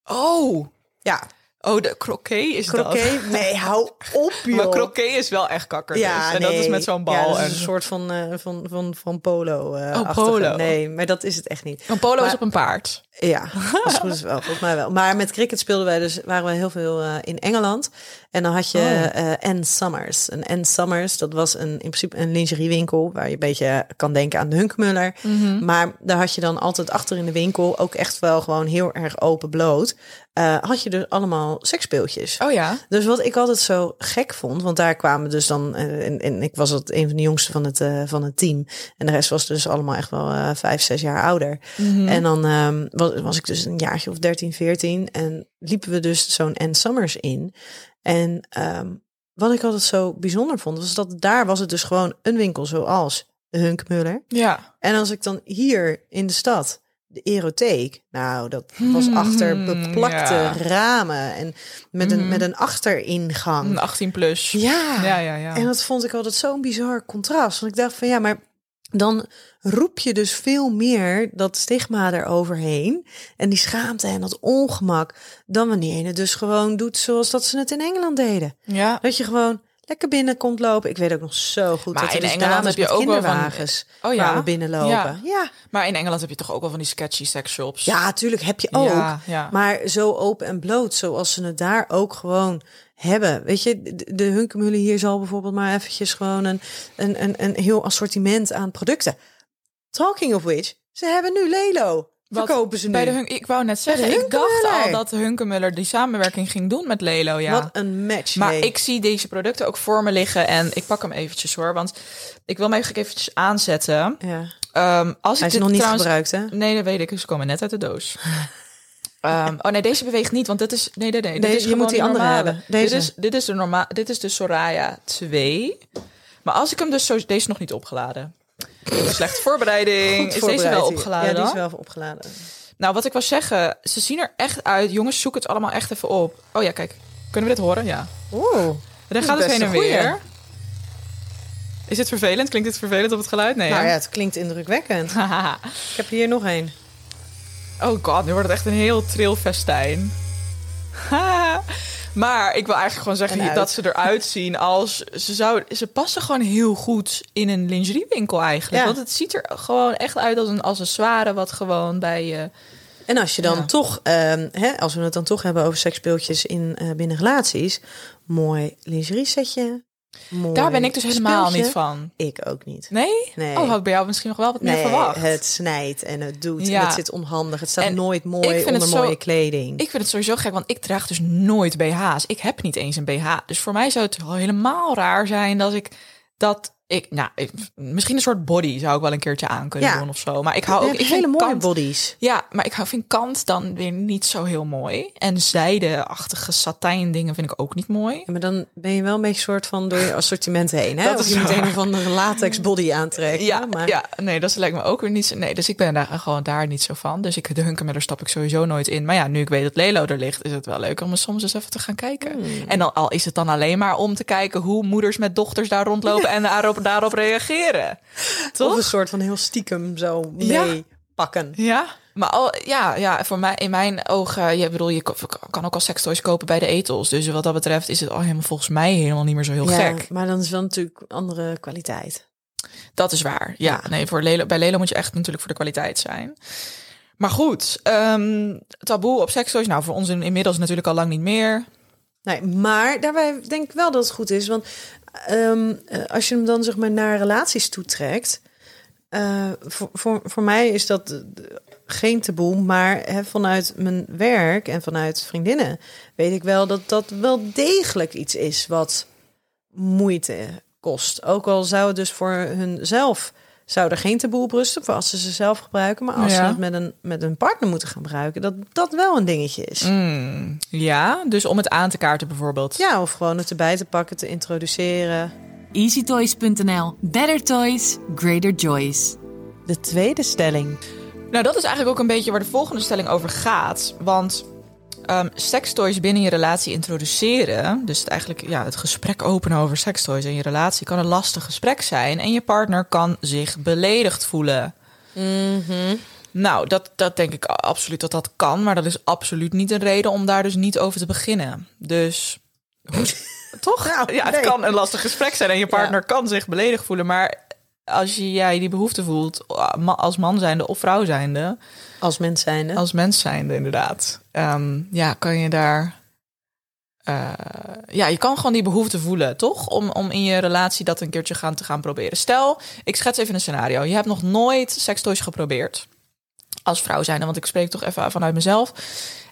[SPEAKER 3] Oh,
[SPEAKER 1] Ja,
[SPEAKER 3] oh de croquet is dat.
[SPEAKER 1] croquet. Nee, hou op <laughs> joh.
[SPEAKER 3] Maar croquet is wel echt kakker.
[SPEAKER 1] Ja,
[SPEAKER 3] dus. En dat is met zo'n bal.
[SPEAKER 1] Ja, dat is
[SPEAKER 3] en...
[SPEAKER 1] een soort van, eh, van, van, van polo. eh
[SPEAKER 3] Oh, polo.
[SPEAKER 1] Nee, maar dat is het echt niet.
[SPEAKER 3] Een polo is op een paard.
[SPEAKER 1] Ja, <laughs> goed is wel. Volgens mij wel. Maar met cricket speelden wij dus, waren we heel veel eh, in Engeland. En dan had je
[SPEAKER 3] Oh.
[SPEAKER 1] eh Ann Summers. En Ann Summers, dat was een, in principe een lingeriewinkel... waar je een beetje kan denken aan de Hunkmuller.
[SPEAKER 3] Mhm.
[SPEAKER 1] Maar daar had je dan altijd achter in de winkel... ook echt wel gewoon heel erg open bloot... eh, had je dus allemaal seksspeeltjes.
[SPEAKER 3] Oh ja.
[SPEAKER 1] Dus wat ik altijd zo gek vond, want daar kwamen dus dan, en, en ik was het een van de jongsten van het, van het team. En de rest was dus allemaal echt wel eh, vijf, zes jaar ouder. En dan ehm, was, was ik dus een jaartje of 13, 14 en liepen we dus zo'n End Summers in. En ehm, wat ik altijd zo bijzonder vond, was dat daar was het dus gewoon een winkel zoals de Hunkmuller.
[SPEAKER 3] Ja.
[SPEAKER 1] En als ik dan hier in de stad de erotheek, nou, dat was achter beplakte
[SPEAKER 3] ja.
[SPEAKER 1] ramen en met een, met een achteringang.
[SPEAKER 3] Een 18 plus.
[SPEAKER 1] Ja.
[SPEAKER 3] Ja, ja, ja.
[SPEAKER 1] En dat vond ik altijd zo'n bizar contrast. Want ik dacht van ja, maar dan roep je dus veel meer dat stigma eroverheen. En die schaamte en dat ongemak. Dan wanneer je het dus gewoon doet zoals dat ze het in Engeland deden.
[SPEAKER 3] ja.
[SPEAKER 1] Dat je gewoon lekker binnen komt lopen. Ik weet ook nog zo goed
[SPEAKER 3] Maar
[SPEAKER 1] dat
[SPEAKER 3] in
[SPEAKER 1] dus
[SPEAKER 3] Engeland heb je ook wel van-
[SPEAKER 1] kinderwagens
[SPEAKER 3] Oh ja?
[SPEAKER 1] kwamen binnenlopen.
[SPEAKER 3] Ja. Maar in Engeland heb je toch ook wel van die sketchy sexshops?
[SPEAKER 1] Ja, tuurlijk heb je ook.
[SPEAKER 3] Ja, ja.
[SPEAKER 1] Maar zo open en bloot, zoals ze het daar ook gewoon hebben. Weet je, de, de hier zal bijvoorbeeld maar eventjes gewoon een, een, een, een heel assortiment aan producten. Talking of which, ze hebben nu Lelo.
[SPEAKER 3] Wat
[SPEAKER 1] Verkopen ze nu.
[SPEAKER 3] Bij de Hunk- ik wou net zeggen, ik dacht al dat Hunkemuller die samenwerking ging doen met Lelo, ja.
[SPEAKER 1] Wat een match.
[SPEAKER 3] Maar ik zie deze producten ook voor me liggen en ik pak hem eventjes hoor, want ik wil hem even eventjes aanzetten.
[SPEAKER 1] Ja.
[SPEAKER 3] Ehm, als
[SPEAKER 1] Hij
[SPEAKER 3] ik
[SPEAKER 1] is nog niet
[SPEAKER 3] trouwens...
[SPEAKER 1] gebruikt, hè?
[SPEAKER 3] Nee, dat weet ik. Ze komen net uit de doos. <laughs> Ehm, oh nee, deze beweegt niet, want dit is nee, nee, nee. dit is
[SPEAKER 1] je moet die andere hebben. Deze.
[SPEAKER 3] Dit is dit is de normaal. Dit is de Soraya 2. Maar als ik hem dus zo, deze is nog niet opgeladen. Slechte voorbereiding.
[SPEAKER 1] Goed
[SPEAKER 3] is deze wel opgeladen?
[SPEAKER 1] Ja, die is wel opgeladen.
[SPEAKER 3] Nou, wat ik wil zeggen, ze zien er echt uit. Jongens, zoek het allemaal echt even op. Oh ja, kijk. Kunnen we dit horen? Ja.
[SPEAKER 1] Oeh.
[SPEAKER 3] Dan gaat het heen en
[SPEAKER 1] goeie.
[SPEAKER 3] weer. Is dit vervelend? Klinkt dit vervelend op het geluid? Nee.
[SPEAKER 1] Nou ja, het klinkt indrukwekkend. <laughs> Ik heb hier nog één.
[SPEAKER 3] Oh god, nu wordt het echt een heel tril festijn. Maar ik wil eigenlijk gewoon zeggen dat ze eruit zien als ze zou. Ze passen gewoon heel goed in een lingeriewinkel eigenlijk.
[SPEAKER 1] Ja.
[SPEAKER 3] Want het ziet er gewoon echt uit als een accessoire wat gewoon bij je.
[SPEAKER 1] En als je dan
[SPEAKER 3] Ja.
[SPEAKER 1] toch, ehm, hè, als we het dan toch hebben over seksspeeltjes in eh, binnen relaties, mooi lingerie setje. Mooi
[SPEAKER 3] Daar ben ik dus helemaal
[SPEAKER 1] speeltje.
[SPEAKER 3] niet van.
[SPEAKER 1] Ik ook niet.
[SPEAKER 3] Nee?
[SPEAKER 1] Nee.
[SPEAKER 3] Oh, had ik bij jou misschien nog wel wat meer
[SPEAKER 1] Nee,
[SPEAKER 3] verwacht.
[SPEAKER 1] het snijdt en het doet.
[SPEAKER 3] Ja.
[SPEAKER 1] En het zit onhandig. Het staat
[SPEAKER 3] En
[SPEAKER 1] nooit
[SPEAKER 3] ik
[SPEAKER 1] mooi
[SPEAKER 3] vind
[SPEAKER 1] onder
[SPEAKER 3] zo-
[SPEAKER 1] mooie kleding.
[SPEAKER 3] Ik vind het sowieso gek, want ik draag dus nooit BH's. Ik heb niet eens een BH. Dus voor mij zou het helemaal raar zijn dat ik dat ik, nou, ik- misschien een soort body zou ik wel een keertje aan kunnen
[SPEAKER 1] Ja.
[SPEAKER 3] doen of zo. Maar ik hou ook ik
[SPEAKER 1] hele mooie
[SPEAKER 3] kant,
[SPEAKER 1] bodies.
[SPEAKER 3] Ja, maar ik hou vind kant dan weer niet zo heel mooi. En zijdeachtige satijn dingen vind ik ook niet mooi.
[SPEAKER 1] Ja, maar dan ben je wel een beetje soort van door je assortiment heen. Hè? <laughs>
[SPEAKER 3] Dat
[SPEAKER 1] of
[SPEAKER 3] is
[SPEAKER 1] je moet een of andere latex body aantrekken.
[SPEAKER 3] Ja,
[SPEAKER 1] maar
[SPEAKER 3] ja, nee, dat lijkt me ook weer niet zo. Nee, dus ik ben daar gewoon daar niet zo van. Dus ik de Hunkemuller stap ik sowieso nooit in. Maar ja, nu ik weet dat Lelo er ligt, is het wel leuk om er soms eens even te gaan kijken.
[SPEAKER 1] Hmm.
[SPEAKER 3] En dan al is het dan alleen maar om te kijken hoe moeders met dochters daar rondlopen en daarop, daarop reageren.
[SPEAKER 1] Of
[SPEAKER 3] Toch?
[SPEAKER 1] een soort van heel stiekem zo meepakken.
[SPEAKER 3] Ja, maar al, ja, ja, voor mij in mijn ogen, je bedoel, je kan ook al sextoys kopen bij de etels. Dus wat dat betreft is het al helemaal volgens mij helemaal niet meer zo heel
[SPEAKER 1] Ja,
[SPEAKER 3] gek.
[SPEAKER 1] maar dan is wel natuurlijk andere kwaliteit.
[SPEAKER 3] Dat is waar. Ja, nee, voor Lelo, bij Lelo moet je echt natuurlijk voor de kwaliteit zijn. Maar goed, ehm, taboe op sextoys. Nou, voor ons in, inmiddels natuurlijk al lang niet meer.
[SPEAKER 1] Nee, maar daarbij denk ik wel dat het goed is. Want ehm, eh, als je hem dan zeg maar naar relaties toetrekt. eh voor, voor, voor mij is dat geen taboe. Maar vanuit mijn werk en vanuit vriendinnen weet ik wel dat dat wel degelijk iets is wat moeite kost. Ook al zou het dus voor hunzelf zou er geen taboe op rusten voor als ze ze zelf gebruiken. Maar als
[SPEAKER 3] Ja.
[SPEAKER 1] ze het met een, met een partner moeten gaan gebruiken, dat dat wel een dingetje is.
[SPEAKER 3] Mm, ja, dus om het aan te kaarten bijvoorbeeld.
[SPEAKER 1] Ja, of gewoon het erbij te pakken, te introduceren.
[SPEAKER 4] EasyToys.nl. Better toys, greater joys.
[SPEAKER 1] De tweede stelling.
[SPEAKER 3] Nou, dat is eigenlijk ook een beetje waar de volgende stelling over gaat. Want ehm sextoys binnen je relatie introduceren, dus het eigenlijk ja, het gesprek openen over sextoys in je relatie, kan een lastig gesprek zijn. En je partner kan zich beledigd voelen. Nou, dat, dat denk ik absoluut dat dat kan. Maar dat is absoluut niet een reden om daar dus niet over te beginnen. Dus. <laughs> Toch?
[SPEAKER 1] Nou,
[SPEAKER 3] ja, het
[SPEAKER 1] nee.
[SPEAKER 3] kan een lastig gesprek zijn en je partner kan zich beledigd voelen. Maar als jij die behoefte voelt, ma- als man zijnde of vrouw zijnde,
[SPEAKER 1] Als mens zijnde.
[SPEAKER 3] als mens zijnde inderdaad, ehm, ja, kan je daar. eh, ja, je kan gewoon die behoefte voelen, toch? Om, om in je relatie dat een keertje gaan, te gaan proberen. Stel, ik schets even een scenario. Je hebt nog nooit sextoys geprobeerd. Als vrouw zijnde, want ik spreek toch even vanuit mezelf.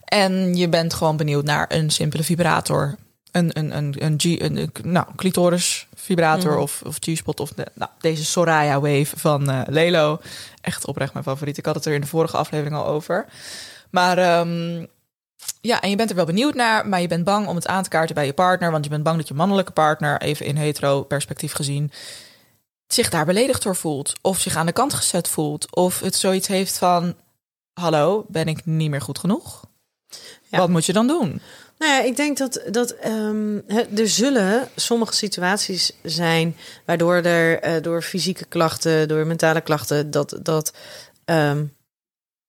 [SPEAKER 3] En je bent gewoon benieuwd naar een simpele vibrator. Een, een, een, een, G, een, een nou, clitoris vibrator
[SPEAKER 1] Mhm.
[SPEAKER 3] of, of G-spot. Of de, nou, deze Soraya Wave van eh, Lelo. Echt oprecht mijn favoriet. Ik had het er in de vorige aflevering al over. Maar ehm, ja, en je bent er wel benieuwd naar. Maar je bent bang om het aan te kaarten bij je partner. Want je bent bang dat je mannelijke partner, even in hetero perspectief gezien... zich daar beledigd door voelt. Of zich aan de kant gezet voelt. Of het zoiets heeft van... Hallo, ben ik niet meer goed genoeg?
[SPEAKER 1] Ja.
[SPEAKER 3] Wat moet je dan doen?
[SPEAKER 1] Nou ja, ik denk dat, dat ehm, er zullen sommige situaties zijn waardoor er eh, door fysieke klachten, door mentale klachten, dat, dat, ehm,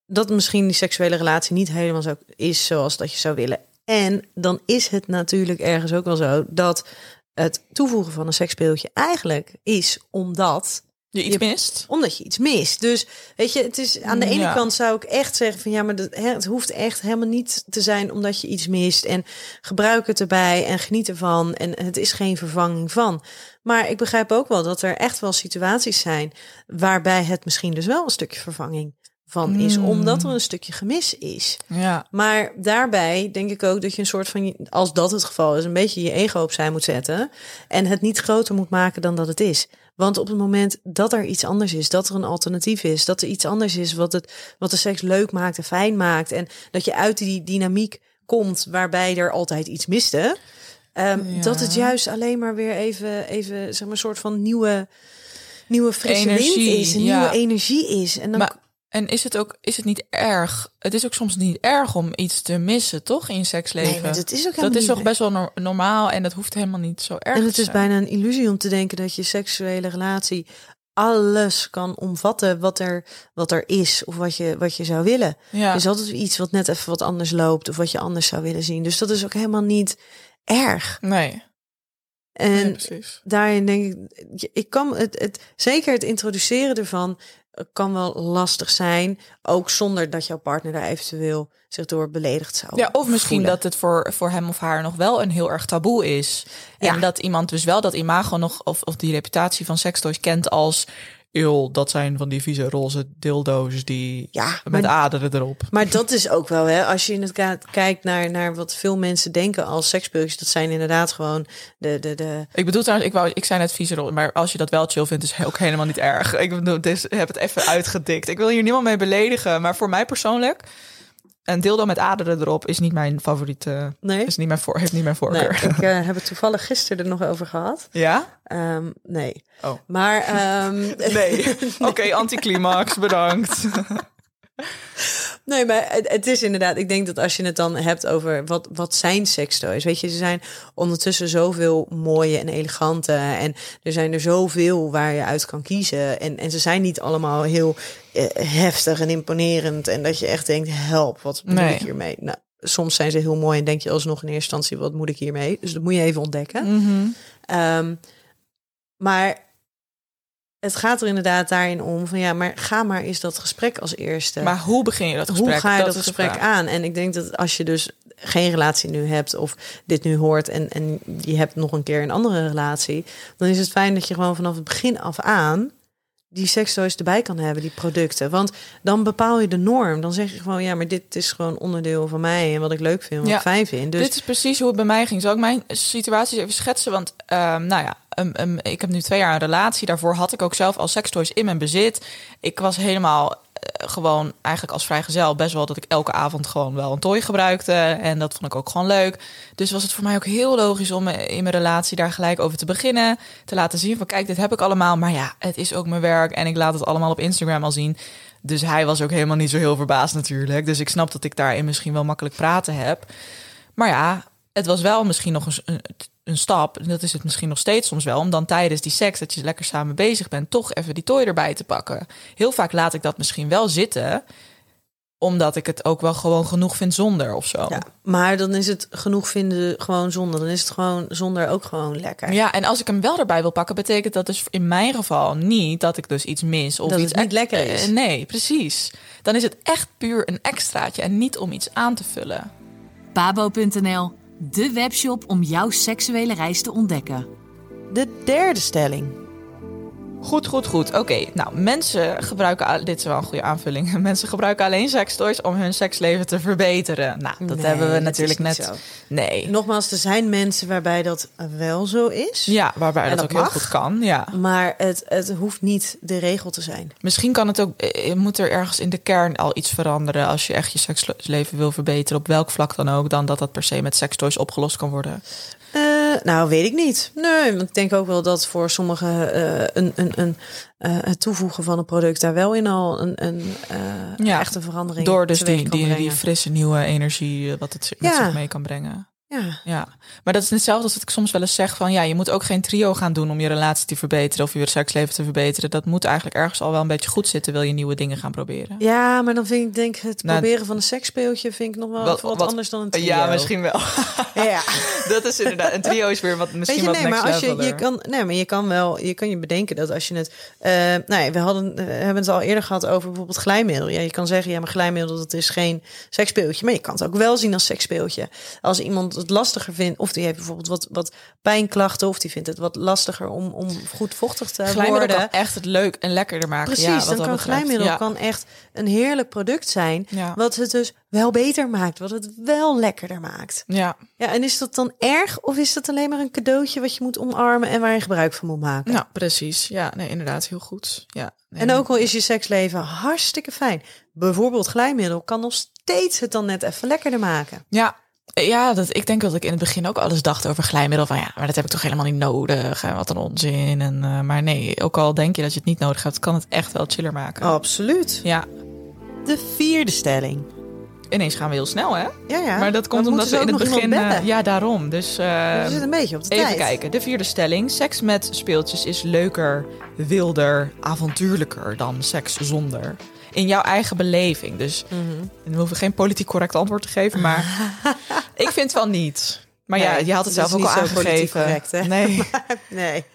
[SPEAKER 1] dat misschien die seksuele relatie niet helemaal zo is zoals dat je zou willen. En dan is het natuurlijk ergens ook wel zo dat het toevoegen van een seksspeeltje eigenlijk is omdat
[SPEAKER 3] Je iets mist?
[SPEAKER 1] omdat je iets mist. Dus weet je, het is aan de ene
[SPEAKER 3] Ja.
[SPEAKER 1] kant zou ik echt zeggen van ja, maar dat, het hoeft echt helemaal niet te zijn omdat je iets mist en gebruik het erbij en geniet ervan en het is geen vervanging van. Maar ik begrijp ook wel dat er echt wel situaties zijn waarbij het misschien dus wel een stukje vervanging van is,
[SPEAKER 3] Mm.
[SPEAKER 1] omdat er een stukje gemis is.
[SPEAKER 3] Ja.
[SPEAKER 1] Maar daarbij denk ik ook dat je een soort van, als dat het geval is, een beetje je ego opzij moet zetten. En het niet groter moet maken dan dat het is. Want op het moment dat er iets anders is, dat er een alternatief is, dat er iets anders is wat, het, wat de seks leuk maakt en fijn maakt. En dat je uit die dynamiek komt waarbij er altijd iets miste. ehm,
[SPEAKER 3] Ja.
[SPEAKER 1] Dat het juist alleen maar weer even, even zeg maar, een soort van nieuwe, nieuwe frisse
[SPEAKER 3] Energie,
[SPEAKER 1] wind is. Een
[SPEAKER 3] ja.
[SPEAKER 1] nieuwe energie is. En dan
[SPEAKER 3] Maar, en is het ook is het niet erg? Het is ook soms niet erg om iets te missen, toch? In je seksleven.
[SPEAKER 1] Nee, dat is ook
[SPEAKER 3] dat is toch best wel nor- normaal en dat hoeft helemaal niet zo erg
[SPEAKER 1] En het is bijna een illusie om te denken dat je seksuele relatie alles kan omvatten wat er, wat er is of wat je, wat je zou willen.
[SPEAKER 3] Ja.
[SPEAKER 1] Er is altijd iets wat net even wat anders loopt of wat je anders zou willen zien. Dus dat is ook helemaal niet erg.
[SPEAKER 3] Nee,
[SPEAKER 1] En daarin denk ik, ik kan het, het zeker het introduceren ervan kan wel lastig zijn, ook zonder dat jouw partner daar eventueel zich door beledigd zou.
[SPEAKER 3] Ja, of misschien
[SPEAKER 1] voelen.
[SPEAKER 3] dat het voor, voor hem of haar nog wel een heel erg taboe is.
[SPEAKER 1] Ja.
[SPEAKER 3] En dat iemand dus wel dat imago nog, of, of die reputatie van sextoys kent als... Eeuw, dat zijn van die vieze roze dildo's die
[SPEAKER 1] Ja,
[SPEAKER 3] met
[SPEAKER 1] maar-
[SPEAKER 3] aderen erop.
[SPEAKER 1] Maar dat is ook wel, hè, als je in het kijkt naar, naar wat veel mensen denken als seksspeeltjes, dat zijn inderdaad gewoon de, de, de,
[SPEAKER 3] Ik bedoel trouwens, ik, wou, ik zei net vieze roze, maar als je dat wel chill vindt, is ook helemaal niet erg. <laughs> Ik bedoel, dus, ik heb het even uitgedikt. Ik wil hier niemand mee beledigen, maar voor mij persoonlijk, een dildo met aderen erop is niet mijn favoriete,
[SPEAKER 1] Nee?
[SPEAKER 3] is niet mijn voor, heeft niet mijn
[SPEAKER 1] Nee,
[SPEAKER 3] voorkeur.
[SPEAKER 1] ik eh, <laughs> heb het toevallig gisteren er nog over gehad.
[SPEAKER 3] Ja?
[SPEAKER 1] Ehm, nee.
[SPEAKER 3] Oh.
[SPEAKER 1] Maar ehm, <laughs>
[SPEAKER 3] Nee. <laughs> Oké, anticlimax, bedankt.
[SPEAKER 1] Nee, maar het, het is inderdaad, ik denk dat als je het dan hebt over wat, wat zijn sekstoys, weet je, ze zijn ondertussen zoveel mooie en elegante en er zijn er zoveel waar je uit kan kiezen en, en ze zijn niet allemaal heel eh, heftig en imponerend en dat je echt denkt, help, wat moet
[SPEAKER 3] Nee.
[SPEAKER 1] ik hiermee? Nou, soms zijn ze heel mooi en denk je alsnog in eerste instantie, wat moet ik hiermee? Dus dat moet je even ontdekken.
[SPEAKER 3] Mhm.
[SPEAKER 1] Ehm, maar het gaat er inderdaad daarin om van ja, maar ga maar eens dat gesprek als eerste.
[SPEAKER 3] Maar hoe begin je dat gesprek?
[SPEAKER 1] Hoe ga je dat,
[SPEAKER 3] de
[SPEAKER 1] gesprek aan? En ik denk dat als je dus geen relatie nu hebt of dit nu hoort en, en je hebt nog een keer een andere relatie, dan is het fijn dat je gewoon vanaf het begin af aan die sekstoys erbij kan hebben, die producten. Want dan bepaal je de norm. Dan zeg je gewoon, ja, maar dit is gewoon onderdeel van mij en wat ik leuk vind, wat
[SPEAKER 3] Ja.
[SPEAKER 1] ik fijn vind. Dus
[SPEAKER 3] Dit is precies hoe het bij mij ging. Zal ik mijn situatie even schetsen? Want, ehm, nou ja, um, um, ik heb nu twee jaar een relatie. Daarvoor had ik ook zelf al sextoys in mijn bezit. Ik was helemaal gewoon eigenlijk als vrijgezel best wel dat ik elke avond gewoon wel een toy gebruikte. En dat vond ik ook gewoon leuk. Dus was het voor mij ook heel logisch om eh, in mijn relatie daar gelijk over te beginnen. Te laten zien van kijk, dit heb ik allemaal. Maar ja, het is ook mijn werk en ik laat het allemaal op Instagram al zien. Dus hij was ook helemaal niet zo heel verbaasd natuurlijk. Dus ik snap dat ik daarin misschien wel makkelijk praten heb. Maar ja, het was wel misschien nog een, een, stap. En dat is het misschien nog steeds soms wel. Om dan tijdens die seks, dat je lekker samen bezig bent, toch even die toy erbij te pakken. Heel vaak laat ik dat misschien wel zitten. Omdat ik het ook wel gewoon genoeg vind zonder of zo.
[SPEAKER 1] ja, maar dan is het genoeg vinden gewoon zonder. Dan is het gewoon zonder ook gewoon lekker.
[SPEAKER 3] Ja, en als ik hem wel erbij wil pakken, betekent dat dus in mijn geval niet dat ik dus iets mis of
[SPEAKER 1] Dat
[SPEAKER 3] iets
[SPEAKER 1] het niet lekker is.
[SPEAKER 3] Eh, Nee, precies. Dan is het echt puur een extraatje en niet om iets aan te vullen.
[SPEAKER 4] Pabo.nl, de webshop om jouw seksuele reis te ontdekken.
[SPEAKER 1] De derde stelling.
[SPEAKER 3] Goed, goed, goed. Oké, nou, mensen gebruiken... Dit is wel een goede aanvulling. <laughs> Mensen gebruiken alleen sekstoys om hun seksleven te verbeteren. Nou, dat
[SPEAKER 1] Nee,
[SPEAKER 3] hebben we natuurlijk net...
[SPEAKER 1] zo.
[SPEAKER 3] Nee.
[SPEAKER 1] Nogmaals, er zijn mensen waarbij dat wel zo is.
[SPEAKER 3] Ja, waarbij
[SPEAKER 1] En
[SPEAKER 3] dat,
[SPEAKER 1] dat
[SPEAKER 3] ook heel goed kan. Ja.
[SPEAKER 1] Maar het, het hoeft niet de regel te zijn.
[SPEAKER 3] Misschien kan het ook... eh, Moet er ergens in de kern al iets veranderen... als je echt je seksleven wil verbeteren... op welk vlak dan ook... dan dat dat per se met sekstoys opgelost kan worden.
[SPEAKER 1] Eh, nou, weet ik niet. Nee, want ik denk ook wel dat voor sommigen eh, een, een, een, eh, het toevoegen van een product daar wel in al een, een eh,
[SPEAKER 3] Ja,
[SPEAKER 1] echte verandering
[SPEAKER 3] Door dus die, die, die frisse nieuwe energie... wat het met
[SPEAKER 1] Ja.
[SPEAKER 3] zich mee kan brengen.
[SPEAKER 1] Ja.
[SPEAKER 3] Ja, maar dat is hetzelfde als dat ik soms wel eens zeg van ja, je moet ook geen trio gaan doen om je relatie te verbeteren of je seksleven te verbeteren. Dat moet eigenlijk ergens al wel een beetje goed zitten, wil je nieuwe dingen gaan proberen.
[SPEAKER 1] ja, maar dan vind ik denk het
[SPEAKER 3] Nou,
[SPEAKER 1] proberen van een seksspeeltje vind ik nog wel
[SPEAKER 3] Wat-
[SPEAKER 1] wat,
[SPEAKER 3] wat-
[SPEAKER 1] anders dan een trio.
[SPEAKER 3] Ja, misschien wel. <laughs>
[SPEAKER 1] Ja. <laughs>
[SPEAKER 3] dat is inderdaad. Een trio is weer wat misschien
[SPEAKER 1] Weet je, nee,
[SPEAKER 3] wat
[SPEAKER 1] maar als je, je kan, nee, maar je kan wel, je kan je bedenken dat als je het, eh nou ja, we hadden, hebben het al eerder gehad over bijvoorbeeld glijmiddel. Ja, je kan zeggen, ja, maar glijmiddel dat is geen seksspeeltje, maar je kan het ook wel zien als seksspeeltje. Als iemand het lastiger vindt, of die heeft bijvoorbeeld wat, wat pijnklachten, of die vindt het wat lastiger om, om goed vochtig te
[SPEAKER 3] Glijmiddel
[SPEAKER 1] worden.
[SPEAKER 3] kan echt het leuk en lekkerder maken.
[SPEAKER 1] Precies,
[SPEAKER 3] ja, wat
[SPEAKER 1] dan
[SPEAKER 3] dat
[SPEAKER 1] kan
[SPEAKER 3] betreft.
[SPEAKER 1] glijmiddel
[SPEAKER 3] Ja.
[SPEAKER 1] kan echt een heerlijk product zijn,
[SPEAKER 3] Ja.
[SPEAKER 1] wat het dus wel beter maakt, wat het wel lekkerder maakt.
[SPEAKER 3] Ja,
[SPEAKER 1] Ja, en is dat dan erg of is dat alleen maar een cadeautje wat je moet omarmen en waar je gebruik van moet maken?
[SPEAKER 3] nou precies. Ja, nee, inderdaad, heel goed. Ja, nee.
[SPEAKER 1] En ook al is je seksleven hartstikke fijn. Bijvoorbeeld glijmiddel kan nog steeds het dan net even lekkerder maken.
[SPEAKER 3] Ja, ja dat, ik denk dat ik in het begin ook alles dacht over glijmiddel. Van ja, maar dat heb ik toch helemaal niet nodig. En wat een onzin. En, eh, maar nee, ook al denk je dat je het niet nodig hebt, kan het echt wel chiller maken.
[SPEAKER 1] Absoluut.
[SPEAKER 3] Ja,
[SPEAKER 1] De vierde stelling.
[SPEAKER 3] ineens gaan we heel snel, hè?
[SPEAKER 1] Ja, ja.
[SPEAKER 3] maar dat komt
[SPEAKER 1] Dan
[SPEAKER 3] omdat we in het begin... eh, ja, daarom. Dus eh,
[SPEAKER 1] we zitten een beetje op de
[SPEAKER 3] even
[SPEAKER 1] tijd.
[SPEAKER 3] kijken. De vierde stelling. Seks met speeltjes is leuker, wilder, avontuurlijker dan seks zonder. In jouw eigen beleving. Dus
[SPEAKER 1] Mhm.
[SPEAKER 3] we hoeven geen politiek correct antwoord te geven, maar <laughs> ik vind van niet. Maar ja, je had het zelf ook al aangegeven.
[SPEAKER 1] correct, hè?
[SPEAKER 3] Nee. <laughs>
[SPEAKER 1] nee,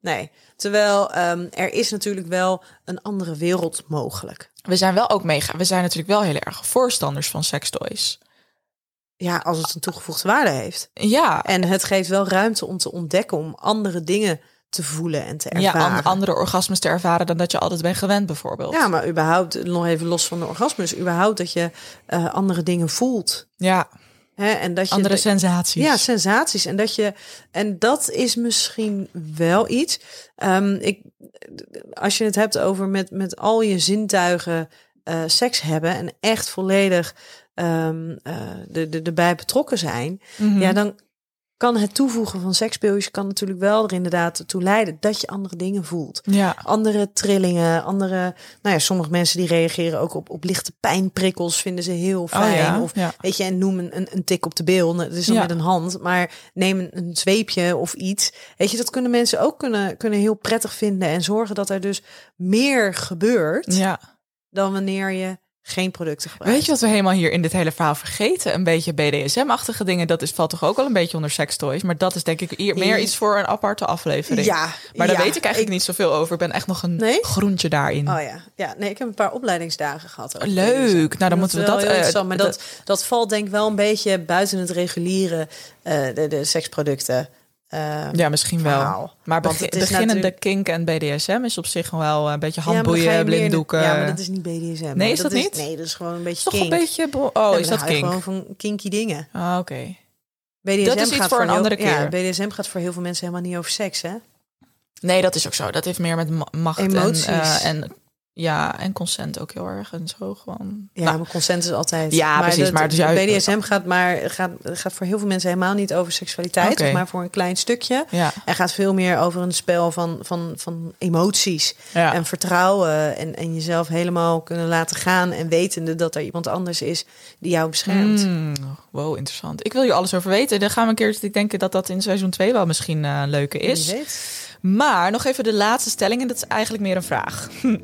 [SPEAKER 1] nee. Terwijl ehm, er is natuurlijk wel een andere wereld mogelijk.
[SPEAKER 3] We zijn wel ook mega. We zijn natuurlijk wel heel erg voorstanders van sextoys.
[SPEAKER 1] Ja, als het een toegevoegde waarde heeft.
[SPEAKER 3] Ja,
[SPEAKER 1] En het geeft wel ruimte om te ontdekken, om andere dingen te voelen en te ervaren.
[SPEAKER 3] an- andere orgasmes te ervaren dan dat je altijd bent gewend, bijvoorbeeld.
[SPEAKER 1] Ja, maar überhaupt, nog even los van de orgasmes, überhaupt dat je eh, andere dingen voelt.
[SPEAKER 3] Ja,
[SPEAKER 1] Hè? En dat je
[SPEAKER 3] andere
[SPEAKER 1] de-
[SPEAKER 3] sensaties.
[SPEAKER 1] Ja, sensaties. En dat je en dat is misschien wel iets. Ehm, ik, als je het hebt over met, met al je zintuigen eh, seks hebben en echt volledig eh, de, de, erbij betrokken zijn,
[SPEAKER 3] Mhm.
[SPEAKER 1] ja, dan kan het toevoegen van seksspeeltjes kan natuurlijk wel er inderdaad toe leiden dat je andere dingen voelt.
[SPEAKER 3] ja.
[SPEAKER 1] Andere trillingen, andere. Nou ja, sommige mensen die reageren ook op, op lichte pijnprikkels, vinden ze heel fijn.
[SPEAKER 3] Oh ja,
[SPEAKER 1] Of
[SPEAKER 3] ja.
[SPEAKER 1] weet je, en noem een, een, een tik op de. Nou, Dat is dan met een hand, maar neem een, een zweepje of iets. Weet je, dat kunnen mensen ook kunnen, kunnen heel prettig vinden en zorgen dat er dus meer gebeurt
[SPEAKER 3] ja.
[SPEAKER 1] dan wanneer je geen producten gebruikt.
[SPEAKER 3] Weet je wat we helemaal hier in dit hele verhaal vergeten? Een beetje BDSM-achtige dingen. Dat is, valt toch ook wel een beetje onder sextoys. Maar dat is denk ik eer- meer iets voor een aparte aflevering.
[SPEAKER 1] Ja,
[SPEAKER 3] Maar daar
[SPEAKER 1] ja,
[SPEAKER 3] weet ik eigenlijk niet zoveel over. Ik ben echt nog een
[SPEAKER 1] Nee?
[SPEAKER 3] groentje daarin.
[SPEAKER 1] Oh ja, ja, nee, ik heb een paar opleidingsdagen gehad.
[SPEAKER 3] Leuk. Nou, dan moeten we dat,
[SPEAKER 1] heel
[SPEAKER 3] eh,
[SPEAKER 1] interessant, maar dat,
[SPEAKER 3] dat-
[SPEAKER 1] dat valt denk ik wel een beetje buiten het reguliere eh, de, de seksproducten. Eh,
[SPEAKER 3] Ja, misschien wel. Maar
[SPEAKER 1] Want
[SPEAKER 3] begi-
[SPEAKER 1] het is
[SPEAKER 3] beginnende
[SPEAKER 1] natuurlijk-
[SPEAKER 3] kink en BDSM is op zich wel een beetje
[SPEAKER 1] ja,
[SPEAKER 3] handboeien,
[SPEAKER 1] meer
[SPEAKER 3] blinddoeken.
[SPEAKER 1] Ja, maar dat is niet BDSM.
[SPEAKER 3] Nee, is dat niet?
[SPEAKER 1] Nee, dat is gewoon een
[SPEAKER 3] is
[SPEAKER 1] beetje
[SPEAKER 3] toch
[SPEAKER 1] kink.
[SPEAKER 3] een beetje...
[SPEAKER 1] Ja,
[SPEAKER 3] Oh, is dat kink?
[SPEAKER 1] Gewoon van kinky dingen.
[SPEAKER 3] Ah, oké.
[SPEAKER 1] BDSM
[SPEAKER 3] Dat is iets
[SPEAKER 1] gaat
[SPEAKER 3] voor een
[SPEAKER 1] heel-
[SPEAKER 3] andere
[SPEAKER 1] Ja,
[SPEAKER 3] keer.
[SPEAKER 1] BDSM gaat voor heel veel mensen helemaal niet over seks, hè?
[SPEAKER 3] Nee, dat is ook zo. Dat heeft meer met ma- macht
[SPEAKER 1] Emoties.
[SPEAKER 3] en, eh, en ja, en consent ook heel erg en zo gewoon.
[SPEAKER 1] Ja,
[SPEAKER 3] Nou,
[SPEAKER 1] maar consent is altijd.
[SPEAKER 3] Ja, precies,
[SPEAKER 1] dat-
[SPEAKER 3] maar juist-
[SPEAKER 1] BDSM gaat, maar, gaat, gaat voor heel veel mensen helemaal niet over seksualiteit, maar voor een klein stukje.
[SPEAKER 3] ja,
[SPEAKER 1] Er gaat veel meer over een spel van, van, van emoties
[SPEAKER 3] ja.
[SPEAKER 1] en vertrouwen. En, en jezelf helemaal kunnen laten gaan. En wetende dat er iemand anders is die jou beschermt.
[SPEAKER 3] Mm, wow, interessant. Ik wil je alles over weten. Dan gaan we een keer. Ik denk dat dat in seizoen 2 wel misschien een leuke is. Maar nog even de laatste stelling. En dat is eigenlijk meer een vraag. <laughs>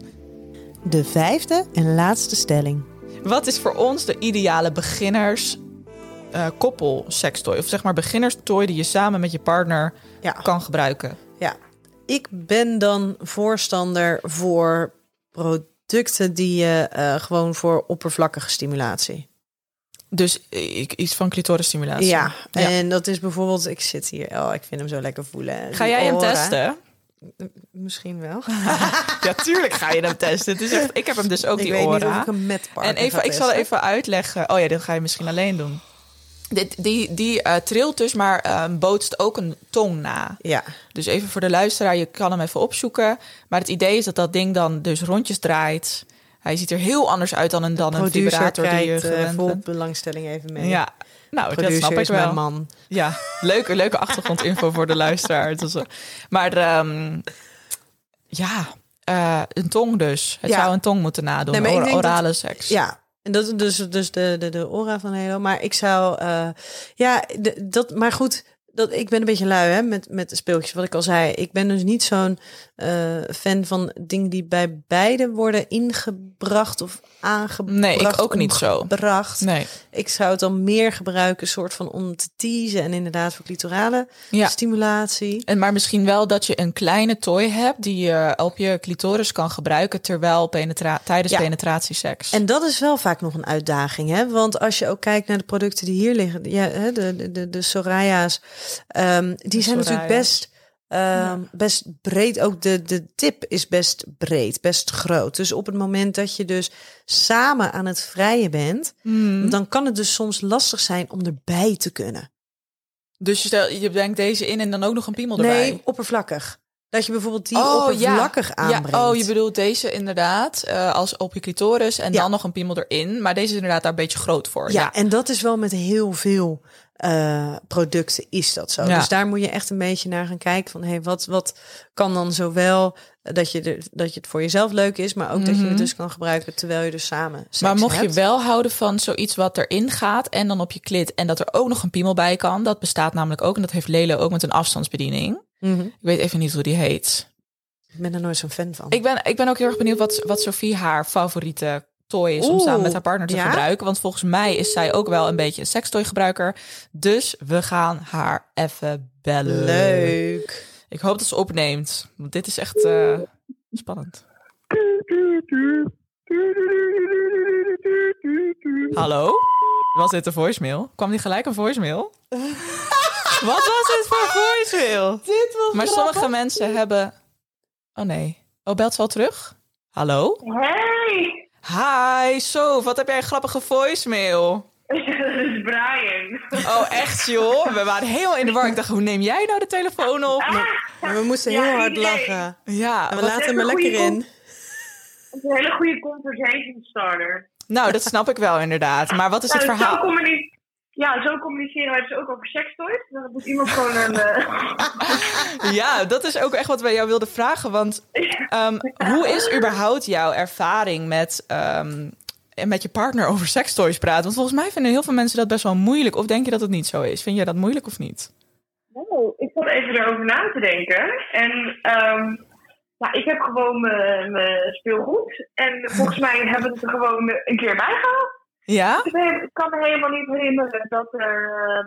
[SPEAKER 1] De vijfde en laatste stelling.
[SPEAKER 3] Wat is voor ons de ideale beginners eh, koppel sextoy? Of zeg maar beginnerstoy die je samen met je partner
[SPEAKER 1] Ja,
[SPEAKER 3] kan gebruiken.
[SPEAKER 1] ja. Ik ben dan voorstander voor producten die je eh, gewoon voor oppervlakkige stimulatie.
[SPEAKER 3] Dus ik, iets van clitorisstimulatie.
[SPEAKER 1] Ja,
[SPEAKER 3] Ja.
[SPEAKER 1] en dat is bijvoorbeeld, ik zit hier, oh, ik vind hem zo lekker voelen.
[SPEAKER 3] Ga jij hem
[SPEAKER 1] oren.
[SPEAKER 3] testen?
[SPEAKER 1] Misschien wel. <laughs>
[SPEAKER 3] Ja, tuurlijk ga je hem testen. Het is echt, ik heb hem dus ook
[SPEAKER 1] ik
[SPEAKER 3] die
[SPEAKER 1] weet niet of
[SPEAKER 3] Ora.
[SPEAKER 1] ik hem met
[SPEAKER 3] En even, ik zal even uitleggen. Oh ja, dit ga je misschien alleen doen. Dit, die die eh, trilt dus, maar eh, bootst ook een tong na.
[SPEAKER 1] Ja,
[SPEAKER 3] Dus even voor de luisteraar, je kan hem even opzoeken. Maar het idee is dat dat ding dan dus rondjes draait. Hij ziet er heel anders uit dan een, dan een vibrator die je
[SPEAKER 1] kijkt eh,
[SPEAKER 3] gewend
[SPEAKER 1] vol
[SPEAKER 3] bent.
[SPEAKER 1] belangstelling even mee.
[SPEAKER 3] Ja, nou, dat snap ik wel.
[SPEAKER 1] man.
[SPEAKER 3] Ja, leuke, leuke achtergrondinfo voor de luisteraar. Eh, maar ehm, ja, eh, een tong dus. Het
[SPEAKER 1] Ja.
[SPEAKER 3] zou een tong moeten nadoen,
[SPEAKER 1] Nee,
[SPEAKER 3] ora-
[SPEAKER 1] dat-
[SPEAKER 3] orale seks.
[SPEAKER 1] Ja, en dat is dus, dus de, de, de aura van Halo. Maar ik zou, eh, ja, de- dat, maar goed, dat, ik ben een beetje lui hè, met, met de speeltjes, wat ik al zei. Ik ben dus niet zo'n eh, fan van dingen die bij beide worden ingebracht of aangebracht.
[SPEAKER 3] Nee, ik ook niet zo.
[SPEAKER 1] Bracht.
[SPEAKER 3] Nee.
[SPEAKER 1] Ik zou het dan meer gebruiken, soort van om te teasen en inderdaad voor clitorale
[SPEAKER 3] Ja.
[SPEAKER 1] stimulatie.
[SPEAKER 3] En maar misschien wel dat je een kleine toy hebt die je op je clitoris kan gebruiken terwijl penetra tijdens
[SPEAKER 1] Ja.
[SPEAKER 3] penetratieseks.
[SPEAKER 1] En dat is wel vaak nog een uitdaging, hè? Want als je ook kijkt naar de producten die hier liggen, ja, de, de, de, de Soraya's, ehm, die zijn natuurlijk best, ehm, best breed. Ook de, de tip is best breed, best groot. Dus op het moment dat je dus samen aan het vrijen bent,
[SPEAKER 3] Hmm.
[SPEAKER 1] dan kan het dus soms lastig zijn om erbij te kunnen.
[SPEAKER 3] Dus je, stel, je brengt deze in en dan ook nog een piemel erbij.
[SPEAKER 1] Nee, oppervlakkig. Dat je bijvoorbeeld die
[SPEAKER 3] Oh,
[SPEAKER 1] oppervlakkig
[SPEAKER 3] ja.
[SPEAKER 1] aanbrengt.
[SPEAKER 3] Ja, oh, je bedoelt deze inderdaad eh, als op je clitoris en
[SPEAKER 1] Ja.
[SPEAKER 3] dan nog een piemel erin. Maar deze is inderdaad daar een beetje groot voor.
[SPEAKER 1] Ja,
[SPEAKER 3] Ja,
[SPEAKER 1] en dat is wel met heel veel eh, producten is dat zo.
[SPEAKER 3] Ja.
[SPEAKER 1] Dus daar moet je echt een beetje naar gaan kijken van hey, wat, wat kan dan zowel dat je, er, dat je het voor jezelf leuk is, maar ook dat je het dus kan gebruiken terwijl je dus samen
[SPEAKER 3] Mhm. Maar mocht je wel houden van zoiets wat erin gaat en dan op je klit en dat er ook nog een piemel bij kan, dat bestaat namelijk ook en dat heeft Lelo ook met een afstandsbediening.
[SPEAKER 1] Mhm.
[SPEAKER 3] Ik weet even niet hoe die heet.
[SPEAKER 1] Ik ben er nooit zo'n fan van.
[SPEAKER 3] Ik ben, ik ben ook heel erg benieuwd wat, wat Sophie haar favoriete toy is om samen met haar partner te
[SPEAKER 1] ja?
[SPEAKER 3] gebruiken. Want volgens mij is zij ook wel een beetje een sextoy gebruiker. Dus we gaan haar even bellen.
[SPEAKER 1] Leuk.
[SPEAKER 3] Ik hoop dat ze opneemt. Want dit is echt eh, spannend. Hallo? Was dit een voicemail? Kwam die gelijk een voicemail? <laughs> Wat was dit voor voicemail?
[SPEAKER 1] Dit was
[SPEAKER 3] Maar sommige mensen hebben... Oh nee. Oh, belt ze al terug? Hallo?
[SPEAKER 5] Hey,
[SPEAKER 3] Hi, zo, wat heb jij een grappige voicemail? <laughs>
[SPEAKER 5] dat is Brian.
[SPEAKER 3] Oh, echt joh? We waren helemaal in de war. Ik dacht, hoe neem jij nou de telefoon op?
[SPEAKER 1] Maar we moesten
[SPEAKER 5] Ja,
[SPEAKER 1] heel hard
[SPEAKER 5] idee.
[SPEAKER 1] lachen.
[SPEAKER 3] Ja,
[SPEAKER 1] En we laten hem er lekker in.
[SPEAKER 5] Het is een hele goede conversation starter.
[SPEAKER 3] nou, dat snap ik wel inderdaad. Maar wat is het
[SPEAKER 5] Nou, Zo
[SPEAKER 3] verhaal?
[SPEAKER 5] Ja, zo communiceren wij dus ook over sextoys. Dan moet iemand gewoon een... eh, <laughs>
[SPEAKER 3] Ja, dat is ook echt wat wij jou wilden vragen. Want <laughs> ehm, hoe is überhaupt jouw ervaring met, ehm, met je partner over sextoys praten? Want volgens mij vinden heel veel mensen dat best wel moeilijk. Of denk je dat het niet zo is? Vind jij dat moeilijk of niet?
[SPEAKER 5] Oh, ik zat even erover na te denken. En ja, ik heb gewoon mijn speelgoed. En volgens mij hebben we het er gewoon een keer bij gehaald.
[SPEAKER 3] Ja?
[SPEAKER 5] Ik, kan me helemaal niet herinneren dat er. eh,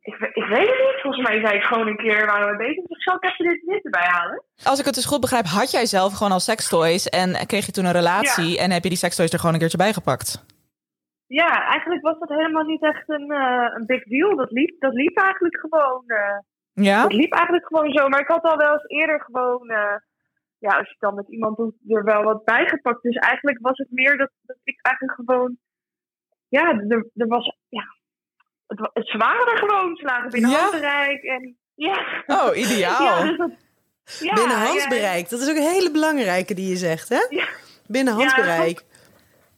[SPEAKER 5] ik, ik weet het niet. Volgens mij zei ik gewoon een keer waar we bezig. Dus ik zal even dit, dit erbij halen.
[SPEAKER 3] Als ik het dus goed begrijp, had jij zelf gewoon al sextoys en kreeg je toen een relatie en heb je die sextoys er gewoon een keertje bij gepakt?
[SPEAKER 5] Ja, eigenlijk was dat helemaal niet echt een, eh, een big deal. Dat liep, dat liep eigenlijk gewoon. eh,
[SPEAKER 3] Ja?
[SPEAKER 5] Dat liep eigenlijk gewoon zo. Maar ik had al wel eens eerder gewoon. ja, als je dan met iemand doet, er wel wat bijgepakt. Dus eigenlijk was het meer dat, dat ik eigenlijk gewoon. Ja, er, er was. Ja, het, het, ze waren er gewoon. Ze lagen binnen
[SPEAKER 3] Ja?
[SPEAKER 5] handbereik. En, ja.
[SPEAKER 3] Oh, ideaal.
[SPEAKER 5] Ja, dus dat, ja,
[SPEAKER 1] Binnen handbereik. Dat is ook een hele belangrijke die je zegt, hè? Binnen handbereik.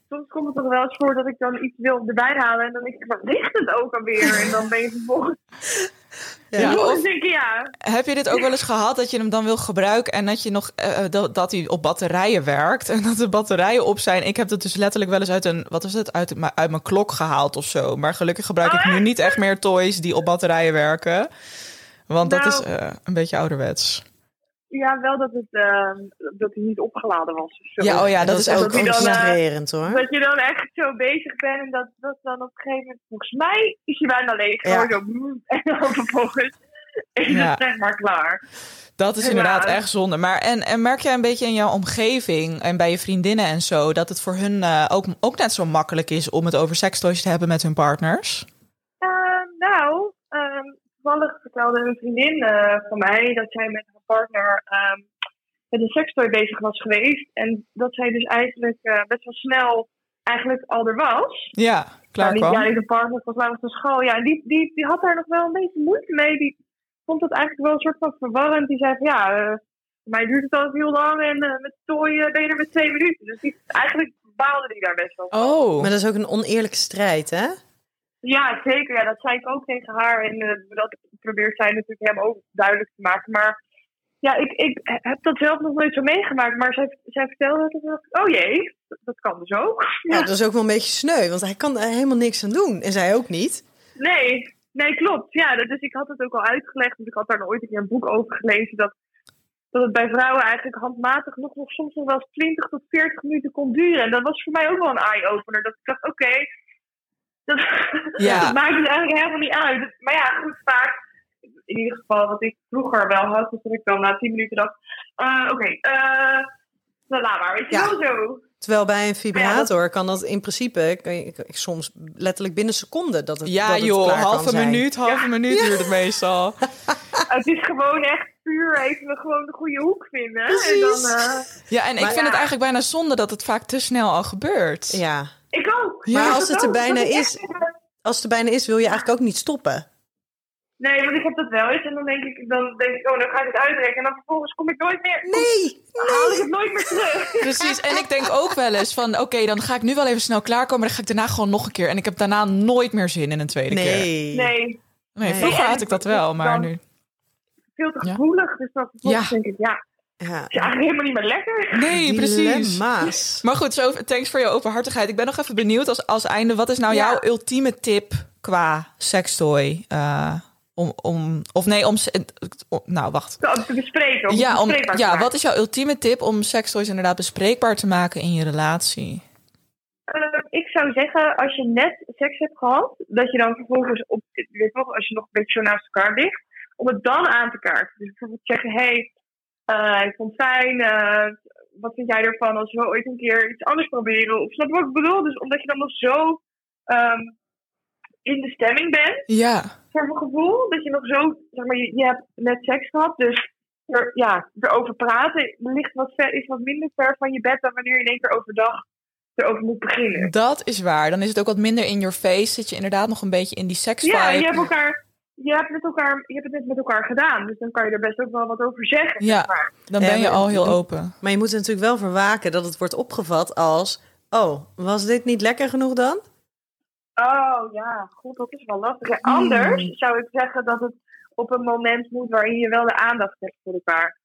[SPEAKER 5] soms komt het toch wel eens voor dat ik dan iets wil erbij halen. En dan denk ik, wat ligt het ook alweer? En dan ben je vervolgens.
[SPEAKER 1] Ja.
[SPEAKER 3] Of-
[SPEAKER 5] ja.
[SPEAKER 3] Heb je dit ook wel eens gehad dat je hem dan wil gebruiken en dat je nog eh, dat, dat hij op batterijen werkt en dat de batterijen op zijn? Ik heb dat dus letterlijk wel eens uit een wat is het uit, mijn- uit mijn klok gehaald of zo. Maar gelukkig gebruik ik nu niet echt meer toys die op batterijen werken, want dat
[SPEAKER 5] Nou.
[SPEAKER 3] is eh, een beetje ouderwets.
[SPEAKER 5] Ja, wel dat, het, eh, dat hij niet opgeladen was. Of zo.
[SPEAKER 3] Ja, oh ja, dat, is
[SPEAKER 1] ook
[SPEAKER 5] dan, eh,
[SPEAKER 1] hoor.
[SPEAKER 5] Dat je dan echt zo bezig bent en dat, dat dan op een gegeven moment, volgens mij is hij bijna leeg.
[SPEAKER 1] Ja.
[SPEAKER 5] Zo, en dan <laughs> vervolgens is
[SPEAKER 3] Ja.
[SPEAKER 5] het zeg maar klaar.
[SPEAKER 3] Dat is
[SPEAKER 5] Ja.
[SPEAKER 3] inderdaad echt zonde. Maar en, en merk jij een beetje in jouw omgeving en bij je vriendinnen en zo dat het voor hun eh, ook, ook net zo makkelijk is om het over sextoys te hebben met hun partners?
[SPEAKER 5] Eh, nou, ehm, toevallig vertelde een vriendin eh, van mij dat zij met haar partner ehm, met een sextoy bezig was geweest. En dat zij dus eigenlijk eh, best wel snel eigenlijk al er was.
[SPEAKER 3] Ja, klaar
[SPEAKER 5] nou, die,
[SPEAKER 3] kwam.
[SPEAKER 5] ja, die partner volgens mij was naar school. Ja, en die, die, die had daar nog wel een beetje moeite mee. Die vond het eigenlijk wel een soort van verwarrend. Die zei van ja, eh, voor mij duurt het al heel lang en eh, met tooi ben je er met twee minuten. Dus die, eigenlijk baalde die daar best wel van.
[SPEAKER 3] Oh,
[SPEAKER 1] Maar dat is ook een oneerlijke strijd, hè?
[SPEAKER 5] Ja, zeker. Ja, dat zei ik ook tegen haar. En eh, dat probeert zij natuurlijk hem ook duidelijk te maken. Maar ja, ik, ik heb dat zelf nog nooit zo meegemaakt. Maar zij, zij vertelde dacht ik, oh jee, dat, dat kan dus ook.
[SPEAKER 1] Ja, dat is ook wel een beetje sneu, want hij kan er helemaal niks aan doen. En zij ook niet.
[SPEAKER 5] Nee, nee, klopt. Ja, dat, dus ik had het ook al uitgelegd. Want ik had daar ooit een keer een boek over gelezen. Dat, dat het bij vrouwen eigenlijk handmatig nog, nog soms nog wel eens 20 tot 40 minuten kon duren. En dat was voor mij ook wel een eye-opener. Dat ik dacht, oké, dat,
[SPEAKER 3] Ja. <laughs>
[SPEAKER 5] dat maakt het eigenlijk helemaal niet uit. Maar ja, goed, vaak. In ieder geval, wat ik vroeger wel had, dus dat ik dan na 10 minuten dacht, eh, oké, eh nou laat maar, weet je
[SPEAKER 1] Ja.
[SPEAKER 5] wel zo.
[SPEAKER 1] Terwijl bij een vibrator kan dat in principe kan je, soms letterlijk binnen seconden dat het
[SPEAKER 3] ja
[SPEAKER 1] dat het
[SPEAKER 3] joh,
[SPEAKER 1] klaar kan
[SPEAKER 3] halve
[SPEAKER 1] zijn.
[SPEAKER 3] minuut, halve minuut duurt het meestal. <laughs>
[SPEAKER 5] Het is gewoon echt puur even gewoon de goede hoek vinden. En dan, eh,
[SPEAKER 3] Ja, en ik vind
[SPEAKER 5] ja.
[SPEAKER 3] het eigenlijk bijna zonde dat het vaak te snel al gebeurt.
[SPEAKER 1] Ja,
[SPEAKER 5] ik ook.
[SPEAKER 3] Ja,
[SPEAKER 5] Ik
[SPEAKER 1] als
[SPEAKER 5] dat
[SPEAKER 1] het er bijna
[SPEAKER 5] Dat
[SPEAKER 1] is-
[SPEAKER 5] echt, eh,
[SPEAKER 1] als het er bijna is, wil je eigenlijk ook niet stoppen.
[SPEAKER 5] Nee, want ik heb dat wel eens. En dan denk ik, dan denk ik, oh, dan ga ik het uitrekken. En dan vervolgens kom ik nooit meer.
[SPEAKER 1] Nee,
[SPEAKER 5] Dan haal ik het nooit meer terug. <laughs>
[SPEAKER 3] Precies, en ik denk ook wel eens van... oké, dan ga ik nu wel even snel klaarkomen... maar dan ga ik daarna gewoon nog een keer. En ik heb daarna nooit meer zin in een tweede keer.
[SPEAKER 1] nee.
[SPEAKER 5] Nee,
[SPEAKER 3] vroeger
[SPEAKER 5] Nee,
[SPEAKER 3] had ik dat wel, maar nu...
[SPEAKER 5] veel te
[SPEAKER 3] Ja.
[SPEAKER 5] gevoelig. Dus dan vervolgens
[SPEAKER 3] Ja.
[SPEAKER 5] denk ik, ja, het
[SPEAKER 1] Ja,
[SPEAKER 5] is eigenlijk helemaal niet meer lekker.
[SPEAKER 3] Nee, precies.
[SPEAKER 1] Dilemma's.
[SPEAKER 3] Maar goed, zo, thanks voor je openhartigheid. Ik ben nog even benieuwd als, als einde... wat is nou
[SPEAKER 5] Ja.
[SPEAKER 3] jouw ultieme tip qua sextoy? Eh, om, om, of nee, om... Nou, wacht.
[SPEAKER 5] Om te bespreken. Om
[SPEAKER 3] Ja,
[SPEAKER 5] het
[SPEAKER 3] om,
[SPEAKER 5] bespreekbaar te
[SPEAKER 3] ja, wat is jouw ultieme tip om sextoys inderdaad bespreekbaar te maken in je relatie?
[SPEAKER 5] Eh, ik zou zeggen, als je net seks hebt gehad, dat je dan vervolgens, op, weet als je nog een beetje zo naast elkaar ligt, om het dan aan te kaarten. Dus bijvoorbeeld zeggen, hé, hey, ik vond het fijn, eh, wat vind jij ervan als we ooit een keer iets anders proberen? Of snap je wat ik bedoel? Dus omdat je dan nog zo ehm, in de stemming bent,
[SPEAKER 3] Ja,
[SPEAKER 5] voor mijn gevoel, dat je nog zo, zeg maar, je, je hebt net seks gehad, dus er, ja, erover praten ligt wat ver, is wat minder ver van je bed dan wanneer je in één keer overdag erover moet beginnen.
[SPEAKER 3] dat is waar. Dan is het ook wat minder in your face. Zit je inderdaad nog een beetje in die sex
[SPEAKER 5] Ja, je hebt elkaar. Je hebt, met elkaar, je hebt het net met elkaar gedaan, dus dan kan je er best ook wel wat over zeggen.
[SPEAKER 3] Ja.
[SPEAKER 5] zeg maar.
[SPEAKER 3] Dan ben je al heel open.
[SPEAKER 1] Maar je moet er natuurlijk wel voor waken dat het wordt opgevat als... Oh, was dit niet lekker genoeg dan?
[SPEAKER 5] Oh ja, goed, dat is wel lastig. Ja, anders zou ik zeggen dat het op een moment moet waarin je wel de aandacht hebt voor elkaar.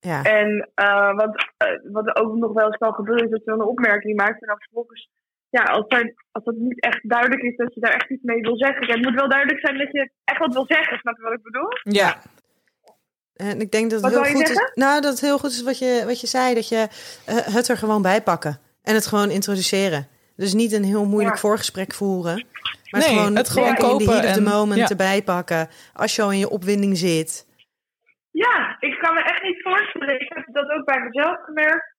[SPEAKER 1] Ja.
[SPEAKER 5] En eh, want, eh, wat ook nog wel eens kan gebeuren, is dat je dan een opmerking maakt en dan vervolgens, ja, als, er, als het niet echt duidelijk is dat je daar echt iets mee wil zeggen. Ja, het moet wel duidelijk zijn dat je echt wat wil zeggen, snap je wat ik bedoel?
[SPEAKER 3] Ja,
[SPEAKER 1] En ik denk dat
[SPEAKER 5] Wat
[SPEAKER 1] het heel goed is. Nou, dat het heel goed is wat je, wat je zei, dat je eh, het er gewoon bij pakken. En het gewoon introduceren. Dus niet een heel moeilijk
[SPEAKER 5] Ja.
[SPEAKER 1] voorgesprek voeren. Maar
[SPEAKER 3] Nee,
[SPEAKER 1] gewoon,
[SPEAKER 3] het gewoon
[SPEAKER 1] in de
[SPEAKER 3] kopen
[SPEAKER 1] heat of the
[SPEAKER 3] en-
[SPEAKER 1] moment
[SPEAKER 3] ja.
[SPEAKER 1] erbij pakken. Als je al in je opwinding zit.
[SPEAKER 5] Ja, ik kan me echt niet voorstellen. Ik heb dat ook bij mezelf gemerkt.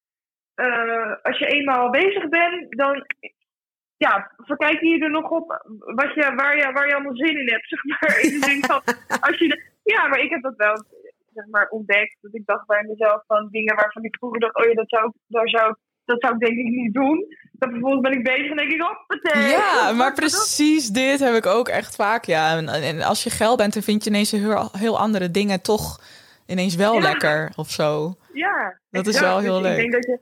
[SPEAKER 5] Eh, als je eenmaal bezig bent, dan ja, verkijk je er nog op wat je, waar, je, waar je allemaal zin in hebt. <laughs> Zeg maar. In de zin van, als je de- ja, maar ik heb dat wel zeg maar, ontdekt. Dat ik dacht bij mezelf van dingen waarvan ik vroeger dacht, oh ja, dat zou, daar zou, dat zou ik denk ik niet doen. Dan vervolgens ben ik bezig en denk ik, hoppatee.
[SPEAKER 3] ja maar precies dit heb ik ook echt vaak. Ja. En, en als je geil bent, dan vind je ineens heel, heel andere dingen toch ineens wel
[SPEAKER 5] Ja.
[SPEAKER 3] lekker of zo.
[SPEAKER 5] Ja,
[SPEAKER 3] Dat is wel heel
[SPEAKER 5] Dus
[SPEAKER 3] leuk.
[SPEAKER 5] Ik denk dat je,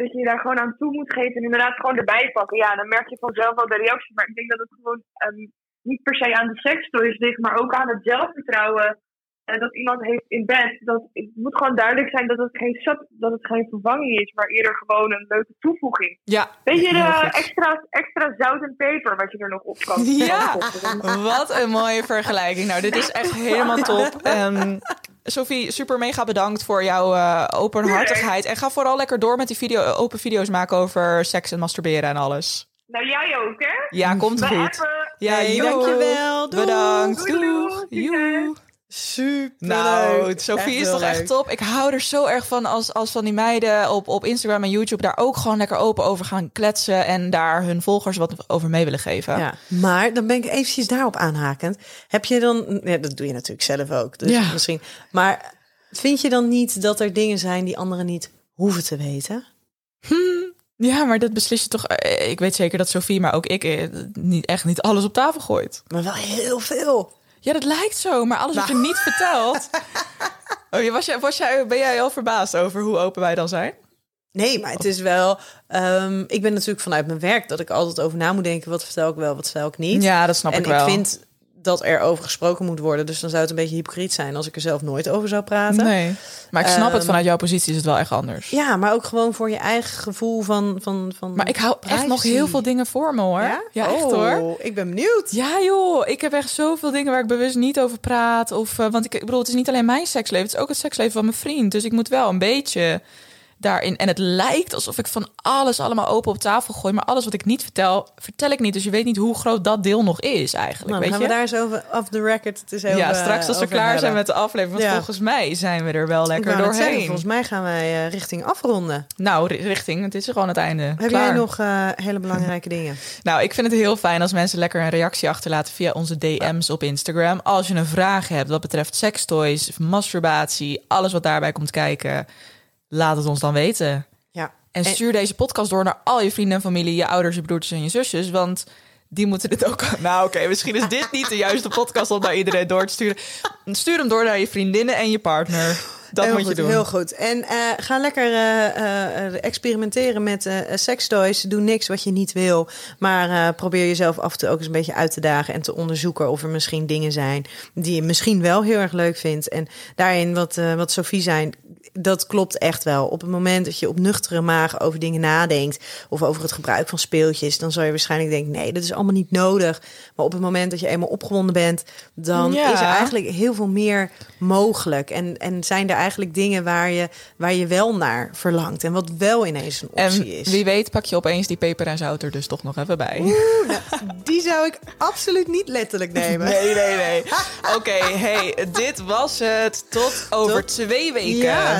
[SPEAKER 5] dat je je daar gewoon aan toe moet geven en inderdaad gewoon erbij pakken. Ja, dan merk je vanzelf wel de reactie. Maar ik denk dat het gewoon ehm, niet per se aan de sekstoys ligt, maar ook aan het zelfvertrouwen dat iemand heeft in bed. Dat, het moet gewoon duidelijk zijn dat het, geen sub, dat het geen vervanging is, maar eerder gewoon een leuke toevoeging.
[SPEAKER 3] Ja,
[SPEAKER 5] Weet je, de extra, extra zout en peper wat je er nog op kan
[SPEAKER 3] Ja. wat een mooie vergelijking. Nou, dit is echt helemaal top. Ehm Sophie, super mega bedankt voor jouw eh, openhartigheid. En ga vooral lekker door met die video, open video's maken over seks en masturberen en alles.
[SPEAKER 5] Nou, jij ook, hè?
[SPEAKER 3] Ja, komt goed.
[SPEAKER 5] appen.
[SPEAKER 3] Ja,
[SPEAKER 1] Hey, dankjewel.
[SPEAKER 3] Bedankt.
[SPEAKER 5] Doei, doei.
[SPEAKER 3] Doeg.
[SPEAKER 1] Super
[SPEAKER 3] Nou, Sophie is toch echt top. Ik hou er zo erg van als, als van die meiden op, op Instagram en YouTube daar ook gewoon lekker open over gaan kletsen en daar hun volgers wat over mee willen geven.
[SPEAKER 1] Ja, maar dan ben ik eventjes daarop aanhakend. Heb je dan, ja, dat doe je natuurlijk zelf ook, dus
[SPEAKER 3] Ja.
[SPEAKER 1] misschien. Maar vind je dan niet dat er dingen zijn die anderen niet hoeven te weten?
[SPEAKER 3] Ja, maar dat beslis je toch. eh, Ik weet zeker dat Sophie, maar ook ik, eh, niet, echt niet alles op tafel gooit.
[SPEAKER 1] Maar wel heel veel.
[SPEAKER 3] Ja, dat lijkt zo, maar alles wat je niet vertelt. <laughs> Oh, was jij, was jij, ben jij al verbaasd over hoe open wij dan zijn?
[SPEAKER 1] Nee, maar het is wel. ehm, ik ben natuurlijk vanuit mijn werk dat ik altijd over na moet denken. Wat vertel ik wel, wat vertel ik niet.
[SPEAKER 3] Ja, dat snap
[SPEAKER 1] en
[SPEAKER 3] ik wel.
[SPEAKER 1] vind dat er over gesproken moet worden. Dus dan zou het een beetje hypocriet zijn als ik er zelf nooit over zou praten.
[SPEAKER 3] Nee, maar ik snap het
[SPEAKER 1] Ehm,
[SPEAKER 3] vanuit jouw positie is het wel echt anders.
[SPEAKER 1] Ja, maar ook gewoon voor je eigen gevoel van. van, van
[SPEAKER 3] Maar ik hou echt nog heel veel dingen voor me hoor.
[SPEAKER 1] Ja,
[SPEAKER 3] echt
[SPEAKER 1] Oh,
[SPEAKER 3] hoor.
[SPEAKER 1] Ik ben benieuwd.
[SPEAKER 3] Ja joh, ik heb echt zoveel dingen waar ik bewust niet over praat. Of, eh, want ik, ik bedoel, het is niet alleen mijn seksleven, het is ook het seksleven van mijn vriend. Dus ik moet wel een beetje daarin. En het lijkt alsof ik van alles allemaal open op tafel gooi. Maar alles wat ik niet vertel, vertel ik niet. Dus je weet niet hoe groot dat deel nog is eigenlijk.
[SPEAKER 1] Nou,
[SPEAKER 3] weet
[SPEAKER 1] gaan
[SPEAKER 3] je?
[SPEAKER 1] we daar eens over off the record. Het is even,
[SPEAKER 3] ja, straks als we
[SPEAKER 1] over
[SPEAKER 3] klaar zijn met de aflevering. Want
[SPEAKER 1] Ja.
[SPEAKER 3] volgens mij zijn we er wel lekker doorheen.
[SPEAKER 1] zeggen, volgens mij gaan wij eh, richting afronden.
[SPEAKER 3] Nou, ri- richting, het is gewoon het einde.
[SPEAKER 1] Heb
[SPEAKER 3] Klaar.
[SPEAKER 1] jij nog eh, <laughs> hele belangrijke dingen?
[SPEAKER 3] Nou, ik vind het heel fijn als mensen lekker een reactie achterlaten via onze DM's op Instagram. Als je een vraag hebt wat betreft sextoys, masturbatie, alles wat daarbij komt kijken, laat het ons dan weten.
[SPEAKER 1] Ja.
[SPEAKER 3] En stuur deze podcast door naar al je vrienden en familie, je ouders, je broertjes en je zusjes, want die moeten dit ook. Nou, oké, misschien is dit niet de juiste podcast om naar iedereen door te sturen. Stuur hem door naar je vriendinnen en je partner. Dat
[SPEAKER 1] heel
[SPEAKER 3] moet
[SPEAKER 1] goed,
[SPEAKER 3] je doen.
[SPEAKER 1] Heel goed. En eh, ga lekker eh, eh, experimenteren met sextoys. Doe niks wat je niet wil. Maar probeer jezelf af en toe ook eens een beetje uit te dagen en te onderzoeken of er misschien dingen zijn die je misschien wel heel erg leuk vindt. En daarin wat, wat Sophie zei, dat klopt echt wel. Op het moment dat je op nuchtere maag over dingen nadenkt of over het gebruik van speeltjes, dan zal je waarschijnlijk denken: nee, dat is allemaal niet nodig. Maar op het moment dat je eenmaal opgewonden bent, dan
[SPEAKER 3] Ja.
[SPEAKER 1] is er eigenlijk heel veel meer mogelijk. En, en zijn er eigenlijk dingen waar je, waar je wel naar verlangt en wat wel ineens een optie
[SPEAKER 3] En
[SPEAKER 1] is.
[SPEAKER 3] wie weet pak je opeens die peper en zout er dus toch nog even bij.
[SPEAKER 1] Oeh, nou, die zou ik absoluut niet letterlijk <laughs> nemen.
[SPEAKER 3] Nee, nee, nee. Oké, hey, dit was het. Tot over
[SPEAKER 1] Tot-
[SPEAKER 3] twee weken.
[SPEAKER 1] Ja,